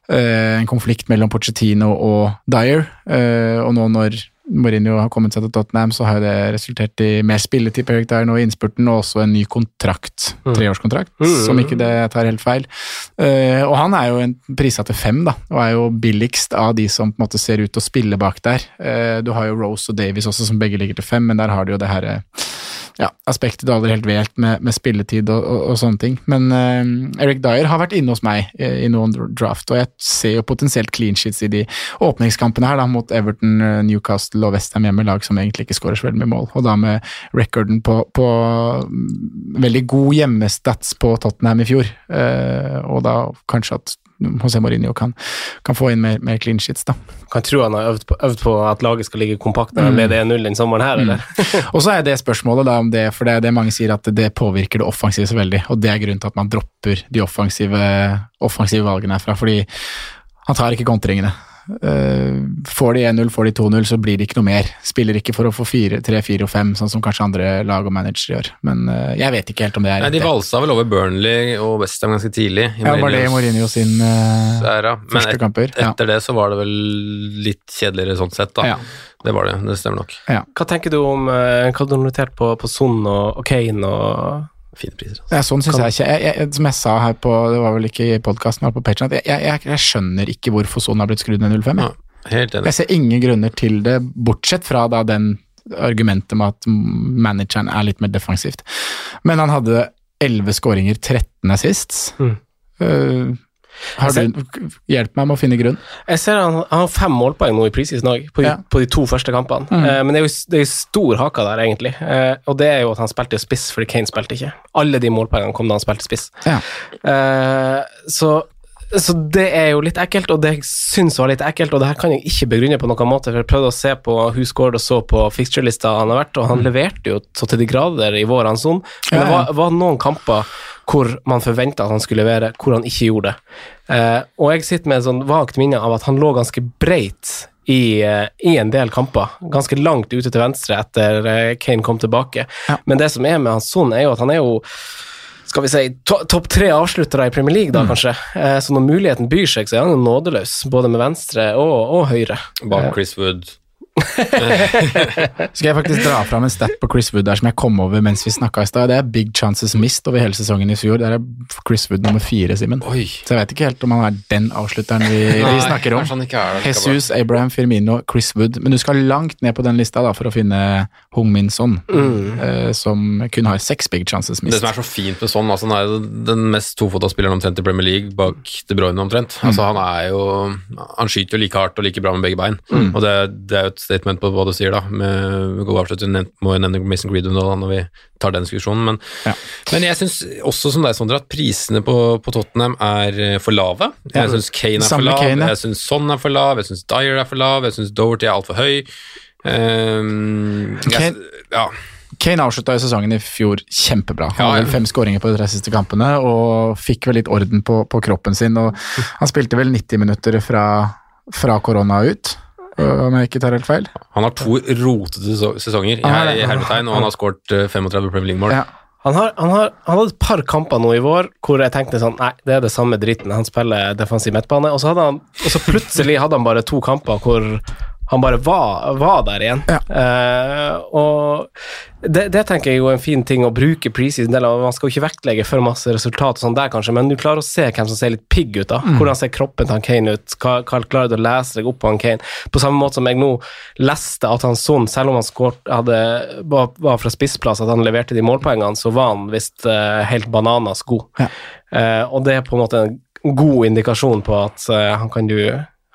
en konflikt mellom Pochettino og Dyer, eh, og nå når Mourinho har kommet seg til Tottenham, så har jo det resultert i mer spilletid på Eric Dyer nå i innspurten, og også en ny kontrakt, treårskontrakt, som ikke det tar helt feil. Uh, og han er jo en prisa til fem, da, og er jo billigst av de som på en måte ser ut til å spille bak der. Uh, du har jo Rose og Davies også, som begge ligger til fem, men der har du jo det her eh, ja, aspektet du aldri helt vet med, med spilletid og, og, og sånne ting. Men uh, Eric Dyer har vært inne hos meg i, i noen draft, og jeg ser jo potensielt clean sheets i de åpningskampene her da, mot Everton, eh, Newcastle og Westham hjemme, lag som egentlig ikke skårer så veldig mye mål. Og da med recorden på, på mm, veldig god hjemmestats på Tottenham i fjor, uh, og da kanskje at José Mourinho kan, kan få inn mer, mer clean sheets, da. Kan tro han har øvd på, øvd på at laget skal ligge kompakt når ble det 1-0 den sommeren her, eller? [laughs] Og så er det spørsmålet da om det, for det er det mange sier at det påvirker det offensive så veldig, og det er grunnen til at man dropper de offensive, offensive valgene herfra, fordi han tar ikke kontringene. Eh, får de 1-0, får de 2-0, så blir det ikke noe mer. Spiller ikke for å få 3, 4 og 5, sånn som kanskje andre lag og managere gjør. Men eh, jeg vet ikke helt om det er Nei, De valsa vel over Burnley og Westham ganske tidlig. i Ja, var det i Mourinho sin uh, æra. Men første et, kamper? Ja. etter det så var det vel litt kjedeligere sånn sett, da. Ja. Det var det, det stemmer nok. Ja. Hva tenker du om Hva hva du har notert på, på Son og Kane og Fine priser. Altså. Ja, sånn synes jeg ikke. Jeg, jeg, som jeg sa her på, det var vel ikke i podkasten, men på Patreon, at jeg, jeg, skjønner ikke hvorfor sånn har blitt skrudd ned 05. jeg. Ja, helt enig. Jeg ser ingen grunner til det, bortsett fra da den argumentet med at manageren er litt mer defensivt. Men han hadde 11 skåringer, 13 assists. Mm. Uh, du, hjelp meg med å finne grunn. Jeg ser han, han har fem målpoeng nå i preseason òg, på, Ja. på de to første kampene. Mm. Eh, men det er jo det er jo stor haka der, egentlig. Eh, og det er jo at han spilte spiss fordi Kane spilte ikke. Alle de målpoengene kom da han spilte spiss. Ja. Eh, så, så det er jo litt ekkelt, og det jeg var litt ekkelt, og det her kan jeg ikke begrunne på noen måte, for jeg prøvde å se på Husgård og så på fixture-lista han har vært, og han leverte jo så til de grader i vår sånn men det var, var noen kamper hvor man forventa at han skulle levere, hvor han ikke gjorde det. Eh, og jeg sitter med et sånn vagt minne av at han lå ganske breit i, eh, i en del kamper. Ganske langt ute til venstre etter eh, Kane kom tilbake. Ja. Men det som er med hans sånn, er jo at han er jo skal vi si, to, topp tre avsluttere i Premier League, da, kanskje. Eh, så når muligheten byr seg, så er han jo nådeløs, både med venstre og, og høyre. Bak Chris Wood. [laughs] Skal jeg faktisk dra fram en stat på Chris Wood der som jeg kom over mens vi snakka i stad. Det er big chances missed over hele sesongen i fjor. Der er Chris Wood nummer fire, Simen. Så jeg vet ikke helt om han er den avslutteren vi, vi snakker om. ikke er. Jesus, Abraham, Firmino, Chris Wood. Men du skal langt ned på den lista da for å finne Hung Min Son, eh, som kun har seks big chances Det som er så fint med Son, altså han er den mest tofota spilleren omtrent i Premier League, bak De Bruyne omtrent. Altså Han er jo Han skyter jo like hardt og like bra med begge bein. Og det, det er jo et statement på hva du sier, da. Med god avslutning må jeg nevne Mason Greenwood nå da, når vi tar den diskusjonen. Men, Ja. men jeg syns også som deg, Sondre, at prisene på, på Tottenham er eh, for lave. Jeg syns Kane er for lav, Kane, jeg syns Son er for lav, jeg syns Dyer er for lav, jeg syns Doherty er altfor høy. Um, jeg, ja. Kane avslutta jo sesongen i fjor kjempebra. Han hadde vel fem skåringer på de tre siste kampene og fikk vel litt orden på, på kroppen sin. Han spilte vel 90 minutter fra, fra korona ut, om jeg ikke tar helt feil. Han har to rotete sesonger i, hermetegn, og han har skåret eh, 35 Premier League-mål. Ja. Han har, han, har, han hadde et par kamper nå i vår hvor jeg tenkte sånn Nei, det er det samme dritten. Han spiller defensiv midtbane, og så, hadde han, og så plutselig hadde han bare to kamper hvor han bare var, var der igjen. Ja. Uh, og det, det tenker jeg er jo en fin ting å bruke preseason av. Man skal jo ikke vektlegge for masse resultat og sånn der, kanskje, men du klarer å se hvem som ser litt pigg ut. da. Hvordan ser kroppen til han Kane ut? Hva, hva klarer du å lese deg opp på han Kane? På samme måte som jeg nå leste at han sånn, selv om han skårt, hadde, var, var fra spissplass, at han leverte de målpoengene, så var han visst uh, helt bananas god. Ja. Uh, og det er på en måte en god indikasjon på at han kan du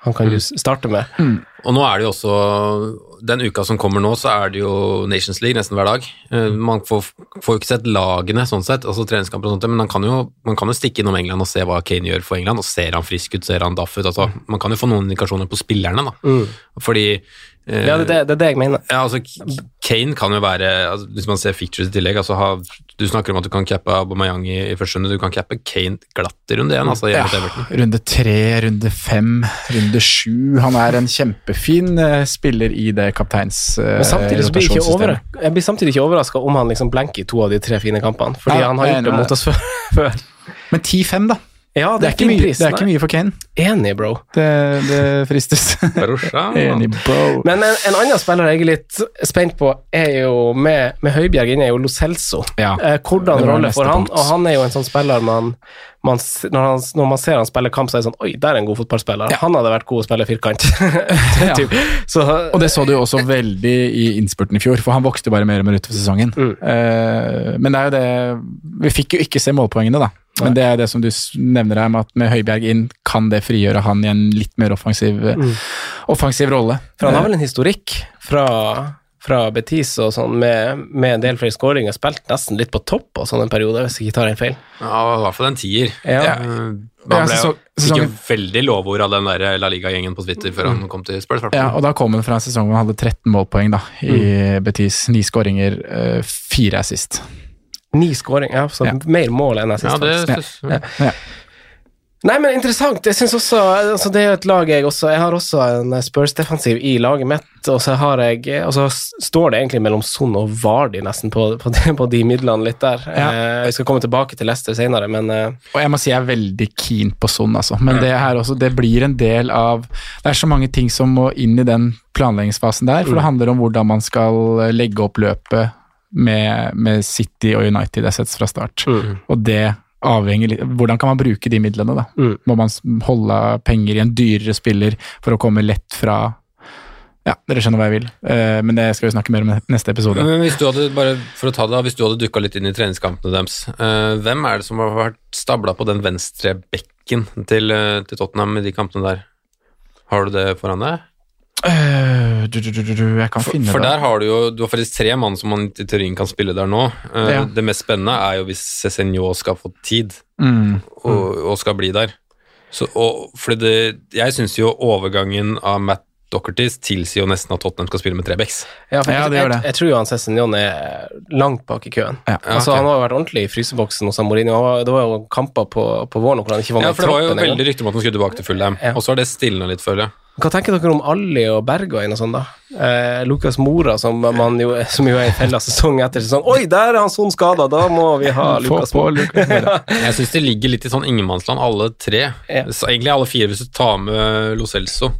han kan du starte med. Og nå er det jo også Den uka som kommer nå, så er det jo Nations League nesten hver dag. Eh, Man får, får jo ikke sett lagene sånn sett, altså treningskamper og sånt, men man kan, jo, man kan jo stikke innom England og se hva Kane gjør for England, og ser han frisk ut, ser han daff ut. Altså, man kan jo få noen indikasjoner på spillerne, da. Fordi eh, Ja, det, det, det er det jeg mener. Ja, altså, Kane kan jo være altså, Hvis man ser pictures i tillegg altså, ha, Du snakker om at du kan cappe Aubameyang i, i første runde, du kan cappe Kane glatt i runde én. Altså, Ja, runde tre, runde fem, runde sju. Han er en kjempefin uh, spiller i det kapteins uh, Men samtidig blir jeg, ikke rotasjonssystemet. jeg blir samtidig ikke overraska om han liksom blenker i to av de tre fine kampene, fordi Ja, han har gjort det mot oss før. [laughs] før. Men 10-5, da. Ja, Det er, ikke mye, det er ikke mye for Kane. Enig, bro. Det, det fristes. [laughs] Enig, bro. Men en, en annen spiller jeg er litt spent på, er jo med, med Høibjerg inne, er jo Lo Celso. Ja, Eh, hvordan det rolle får han? punkt. Og han er jo en sånn spiller man, man når, han, når man ser han spille kamp, så er det sånn Oi, der er en god fotballspiller. Han hadde vært god å spille firkant. [laughs] Ja. Så, Og det så du jo også veldig i innspurten i fjor, for han vokste bare mer og mer utover sesongen. Eh, men det er jo det Vi fikk jo ikke se målpoengene, da. Men det er det som du nevner her, med at med Høibjerg inn kan det frigjøre han i en litt mer offensiv, offensiv rolle. for han har vel en historikk fra fra Betis og sånn, med, med en del flere skåringer, spilt nesten litt på topp og sånn en periode, hvis jeg ikke tar en feil. Ja, i hvert fall en tier. Ja. Ja, Man ble jo, sesongen- veldig lovord av den der La Liga-gjengen på Twitter før han kom til Spurs. Ja, og da kom han fra en sesong hvor han hadde 13 målpoeng da, i Betis. Ni skåringer, eh, fire assist. Ni skåringer, ja, så Ja. mer mål enn assist. Ja, det faktisk. synes, Ja. Ja. Nei, men interessant. Jeg synes også, altså Det er jo et lag jeg også Jeg har også en Spurs-defensiv i laget mitt, og så har jeg Og så står det egentlig mellom Son og Vardi nesten på, på, de, på de midlene litt der. Ja. Eh, skal komme tilbake til Leicester senere, men eh, Og jeg må si jeg er veldig keen på Son, altså. Men det her også, det blir en del av Det er så mange ting som må inn i den planleggingsfasen der, for det handler om hvordan man skal legge opp løpet med, med City og United assets fra start. Og det avhenger litt Hvordan kan man bruke de midlene, da? Mm. Må man holde penger i en dyrere spiller for å komme lett fra Ja, dere skjønner hva jeg vil. Eh, men det skal vi snakke mer om i neste episode. Men hvis du hadde, bare for å ta det, hvis du hadde dukka litt inn i treningskampene deres, eh, hvem er det som har vært stabla på den venstre bekken til, eh, til Tottenham i de kampene der? Har du det foran deg? Eh, du, du, du, du, du, jeg kan finne For det. der har du jo du har faktisk tre mann som man i teorien kan spille der nå. Eh, Ja. Det mest spennende er jo hvis Cézinho skal få tid Mm. og, og skal bli der. Så, og, fordi det, jeg syns jo overgangen av Matt Dockertis tilsier jo nesten at Tottenham skal spille med tre backs. ja, Ja, jeg, jeg, jeg, tror jo han Cézinjon er langt bak i køen. Ja. altså, okay. Han har jo vært ordentlig i fryseboksen hos Mourinho. Var- Det var jo kamper på, på våren hvor han ikke var med Ja, for det var jo i troppen veldig rykte om at han skulle tilbake til Fulham, Ja. og så har det stilna litt, føler jeg. Hva tenker dere om Ali og Bergwijn og sånn, da? Eh, Lukas Mora, som, man jo, som jo er i fella sesong etter sesong. Oi, der er han sånn skada, da må vi ha Lukas Mora. Lukas Mora. [laughs] Jeg syns det ligger litt i sånn ingenmannsland, alle tre. Ja. Egentlig alle fire, hvis du tar med Lo Celso.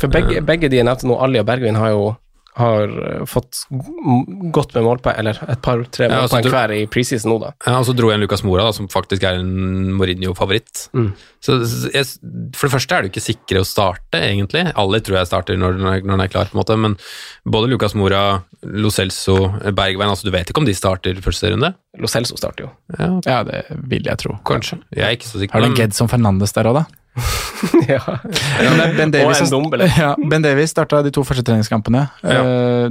For begge, begge de jeg nevnte nå, Ali og Bergwijn, har jo har eh, fått godt med målpoeng, eller et par-tre Ja, altså, hver i preseason nå, da. Ja, og så dro jeg en Lucas Mora, da, som faktisk er en Mourinho-favoritt. Mm. Så jeg, For det første er du ikke sikre å starte, egentlig. Alle tror jeg starter når den er, når den er klar, på en måte, men både Lucas Mora, Lo Celso, Bergveien altså Du vet ikke om de starter første runde? Lo Celso starter jo. Ja, Ja, det vil jeg tro. kanskje. Jeg er ikke så sikker. Har du en men- Gedson Fernandes der òg, da? [laughs] ja. Ja, ben Davies, Og en Dombele. Ja, ben Davies starta de to første treningskampene. Ja.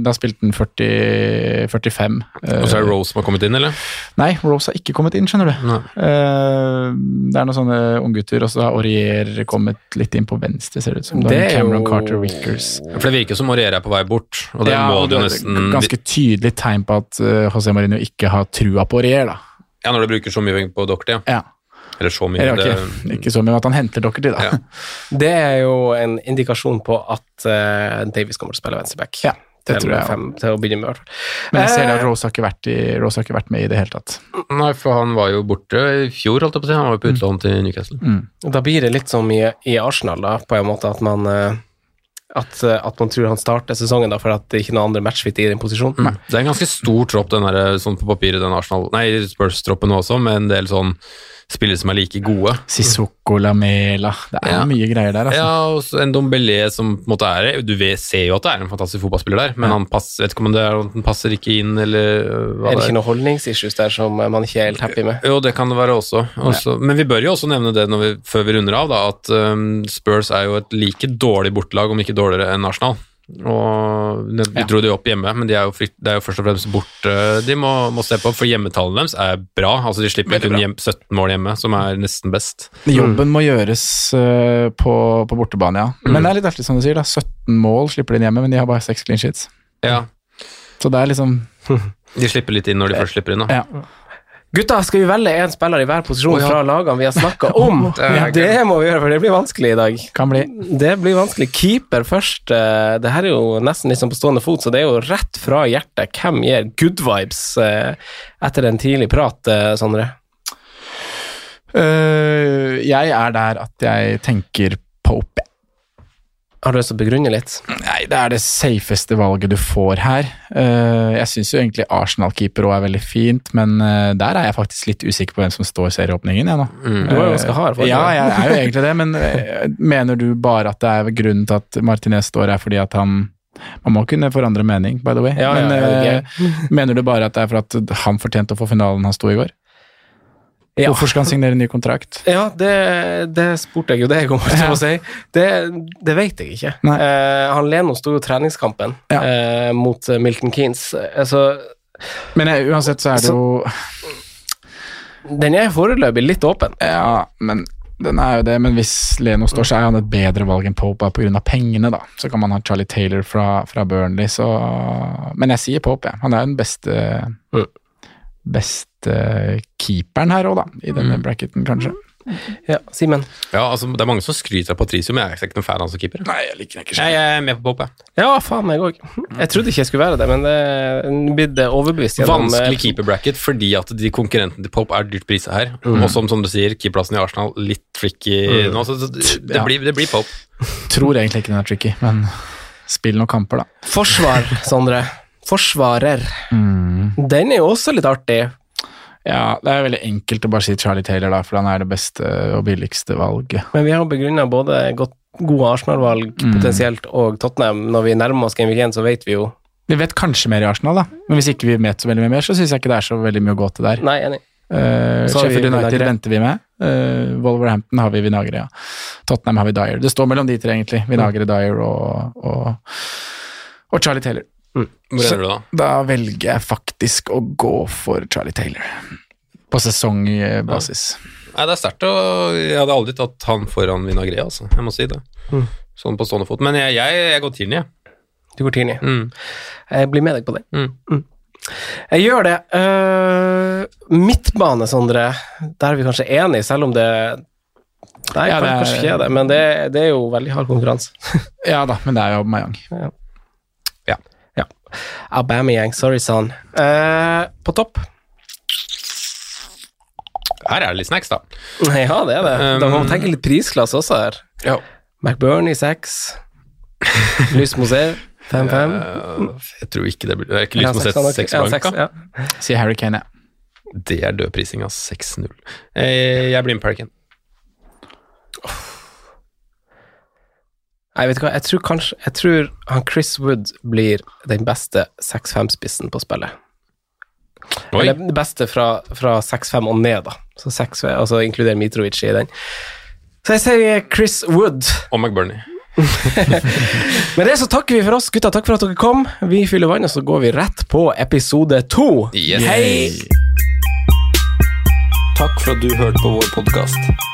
da spilte han 40, 45. Eh, Og så er det Rose som har kommet inn, eller? Nei, Rose har ikke kommet inn, skjønner du. Nei. Eh, det er noen sånne unggutter, og så har Aurier kommet litt inn på venstre, ser det ut som. Det er er Cameron jo- Carter Wickers. For det virker som Aurier er på vei bort, og det Ja, må jo er nesten Ganske tydelig tegn på at José Marino ikke har trua på Aurier, da. Ja, når du bruker så mye på Doctor, ja. Ja. Eller så mye. Eller, det, ikke, ikke så mye at han henter dere til, da. Ja. [laughs] Det er jo en indikasjon på at uh, Davies kommer til å spille venstreback. Ja, det til, tror jeg. fem, til å begynne med, i hvert fall. Men jeg ser Eh, at Rose har, ikke vært i, Rose har ikke vært med i det hele tatt. Nei, for han var jo borte i fjor, holdt jeg på å si. Han var jo på utlån til Newcastle. Da blir det litt som i, i Arsenal, da, på en måte at man uh, at, at man tror han starter sesongen da, for at det ikke er noen andre matchfit i den posisjonen. Det er en ganske stor tropp, den der, sånn på papiret, den Arsenal Nei, Spurs-troppen også, med en del sånn spillere som er like gode. Sissoko, Lamela Det er Ja. mye greier der, altså. Ja, og så en Dombelé som på en måte er Du vet, ser jo at det er en fantastisk fotballspiller der, men han pass, vet ikke om det er, han passer ikke inn, eller øh, hva Er det det ikke noen holdningsissues der som man ikke er helt happy med? Jo, det kan det være også. også. Men vi bør jo også nevne det når vi, før vi runder av, da, at um, Spurs er jo et like dårlig bortelag, om ikke dårligere enn Arsenal. Og Vi dro de opp hjemme, men de er jo, frykt, det er jo først og fremst borte de må, må se på, for hjemmetallene deres er bra. altså De slipper kun hjem, 17 mål hjemme, som er nesten best. Jobben må gjøres uh, på, på bortebane, ja. Men det er litt artig som du sier, da. 17 mål slipper de inn hjemme, men de har bare 6 clean sheets. Ja, Så det er liksom [laughs] De slipper litt inn når de først slipper inn. da. Ja. Gutta, skal vi velge én spiller i hver posisjon oh, ja. fra lagene vi har snakka [laughs] om? det må vi gjøre, for det blir vanskelig i dag. Kan bli. Det blir vanskelig. Keeper først. eh, Det her er jo nesten sånn på stående fot, så det er jo rett fra hjertet. Hvem gir good vibes eh, etter en tidlig prat, eh, Sondre? Uh, jeg er der at jeg tenker Pope. Har du lyst til å begrunne litt? Nei, det er det safeste valget du får her. Øh, jeg syns jo egentlig Arsenal-keeper òg er veldig fint, men øh, der er jeg faktisk litt usikker på hvem som står serieåpningen, jeg nå. Du var jo ganske hard. forrige Ja, jeg er jo egentlig det, men øh, [laughs] mener du bare at det er grunnen til at Martinez står her fordi at han Man må kunne forandre mening, by the way. Ja, ja, men ja, øh, [laughs] mener du bare at det er for at han fortjente å få finalen han sto i går? Ja. Hvorfor skal han signere ny kontrakt? Ja, det, det spurte jeg jo deg om, ja. å si. Det, det vet jeg ikke. Eh, han Leno sto jo treningskampen Ja. eh, mot eh, Milton Keanes. Altså, Men jeg, uansett så er det Så- jo den er foreløpig litt åpen. Ja, men den er jo det. Men hvis Leno står, så er han et bedre valg enn Pope pga. pengene, da. Så kan man ha Charlie Taylor fra, fra Burnley, så Men jeg sier Pope, jeg. Han er jo den beste Mm. Beste keeperen her òg, da. I denne Mm. bracketen, kanskje. Ja, Simen? Ja, altså Det er mange som skryter av Patricio, men jeg er ikke noen fan av han som keeper. Nei, jeg liker ikke Jeg er med på Pop jeg. Ja, faen meg òg. Jeg trodde ikke jeg skulle være det, men det blir blitt overbevist gjennom eh, Vanskelig keeperbracket fordi at de konkurrentene til Pop er dyrt prisa her. Og som, som du sier, keeperplassen i Arsenal litt tricky nå. Så, det, det, Ja. blir, det blir Pop. Tror egentlig ikke den er tricky, men spill noen kamper, da. Forsvar, Sondre. Forsvarer. Mm. Den er jo også litt artig. Ja, det er veldig enkelt å bare si Charlie Taylor, da, for han er det beste og billigste valget. Men vi har begrunna både godt, gode Arsenal-valg Mm. potensielt og Tottenham. Når vi nærmer oss Game Week 1, så vet vi jo Vi vet kanskje mer i Arsenal, da. Men hvis ikke vi vet så veldig mye mer, så syns jeg ikke det er så veldig mye å gå til der. Nei, enig. Uh, Sheffield United venter vi med. Uh, Wolverhampton har vi Vinagre, ja. Tottenham har vi Dyer. Det står mellom de tre, egentlig. Vinagre, Dyer og, og, og Charlie Taylor. Hvor er du da? Da velger jeg faktisk å gå for Charlie Taylor. På sesongbasis. Nei, det er sterkt. å- Jeg hadde aldri tatt han foran Vinagre, altså. Jeg må si det. Mm. Sånn på stående fot. Men jeg, jeg, jeg går Tierney, jeg. Du går Tierney. Mm. Jeg blir med deg på det. Mm. Jeg gjør det. Uh, midtbane, Sondre. Der er vi kanskje enige, selv om det Nei, Ja, det er- kanskje ikke er det, men det, det er jo veldig hard konkurranse. [laughs] Ja da, men det er jo Mayang. Ja. Aubameyang, sorry son. Eh, på topp? Her er det litt snacks, da. Ja, det er det. Da må man Um, tenke litt prisklasse også her. Ja. McBurney 6. Lys Moser 5-5. Eh, jeg tror ikke det blir Det er ikke seks ja, blank, da. Sier Harry Kane, ja. Det er dødprising av 6-0. Eh, Jeg blir med Parkin. Nei, vet du hva, jeg tror kanskje Jeg tror han Chris Wood blir den beste 6-5-spissen på spillet. Oi. Eller den beste fra, fra 6-5 og ned, da. Så 6, altså inkluderer Mitrovic i den. Så jeg sier Chris Wood. Og McBurney. [laughs] Med det så takker vi for oss, gutta. Takk for at dere kom. Vi fyller vann, og så går vi rett på episode to. Yes. Hei! Takk for at du hørte på vår podkast.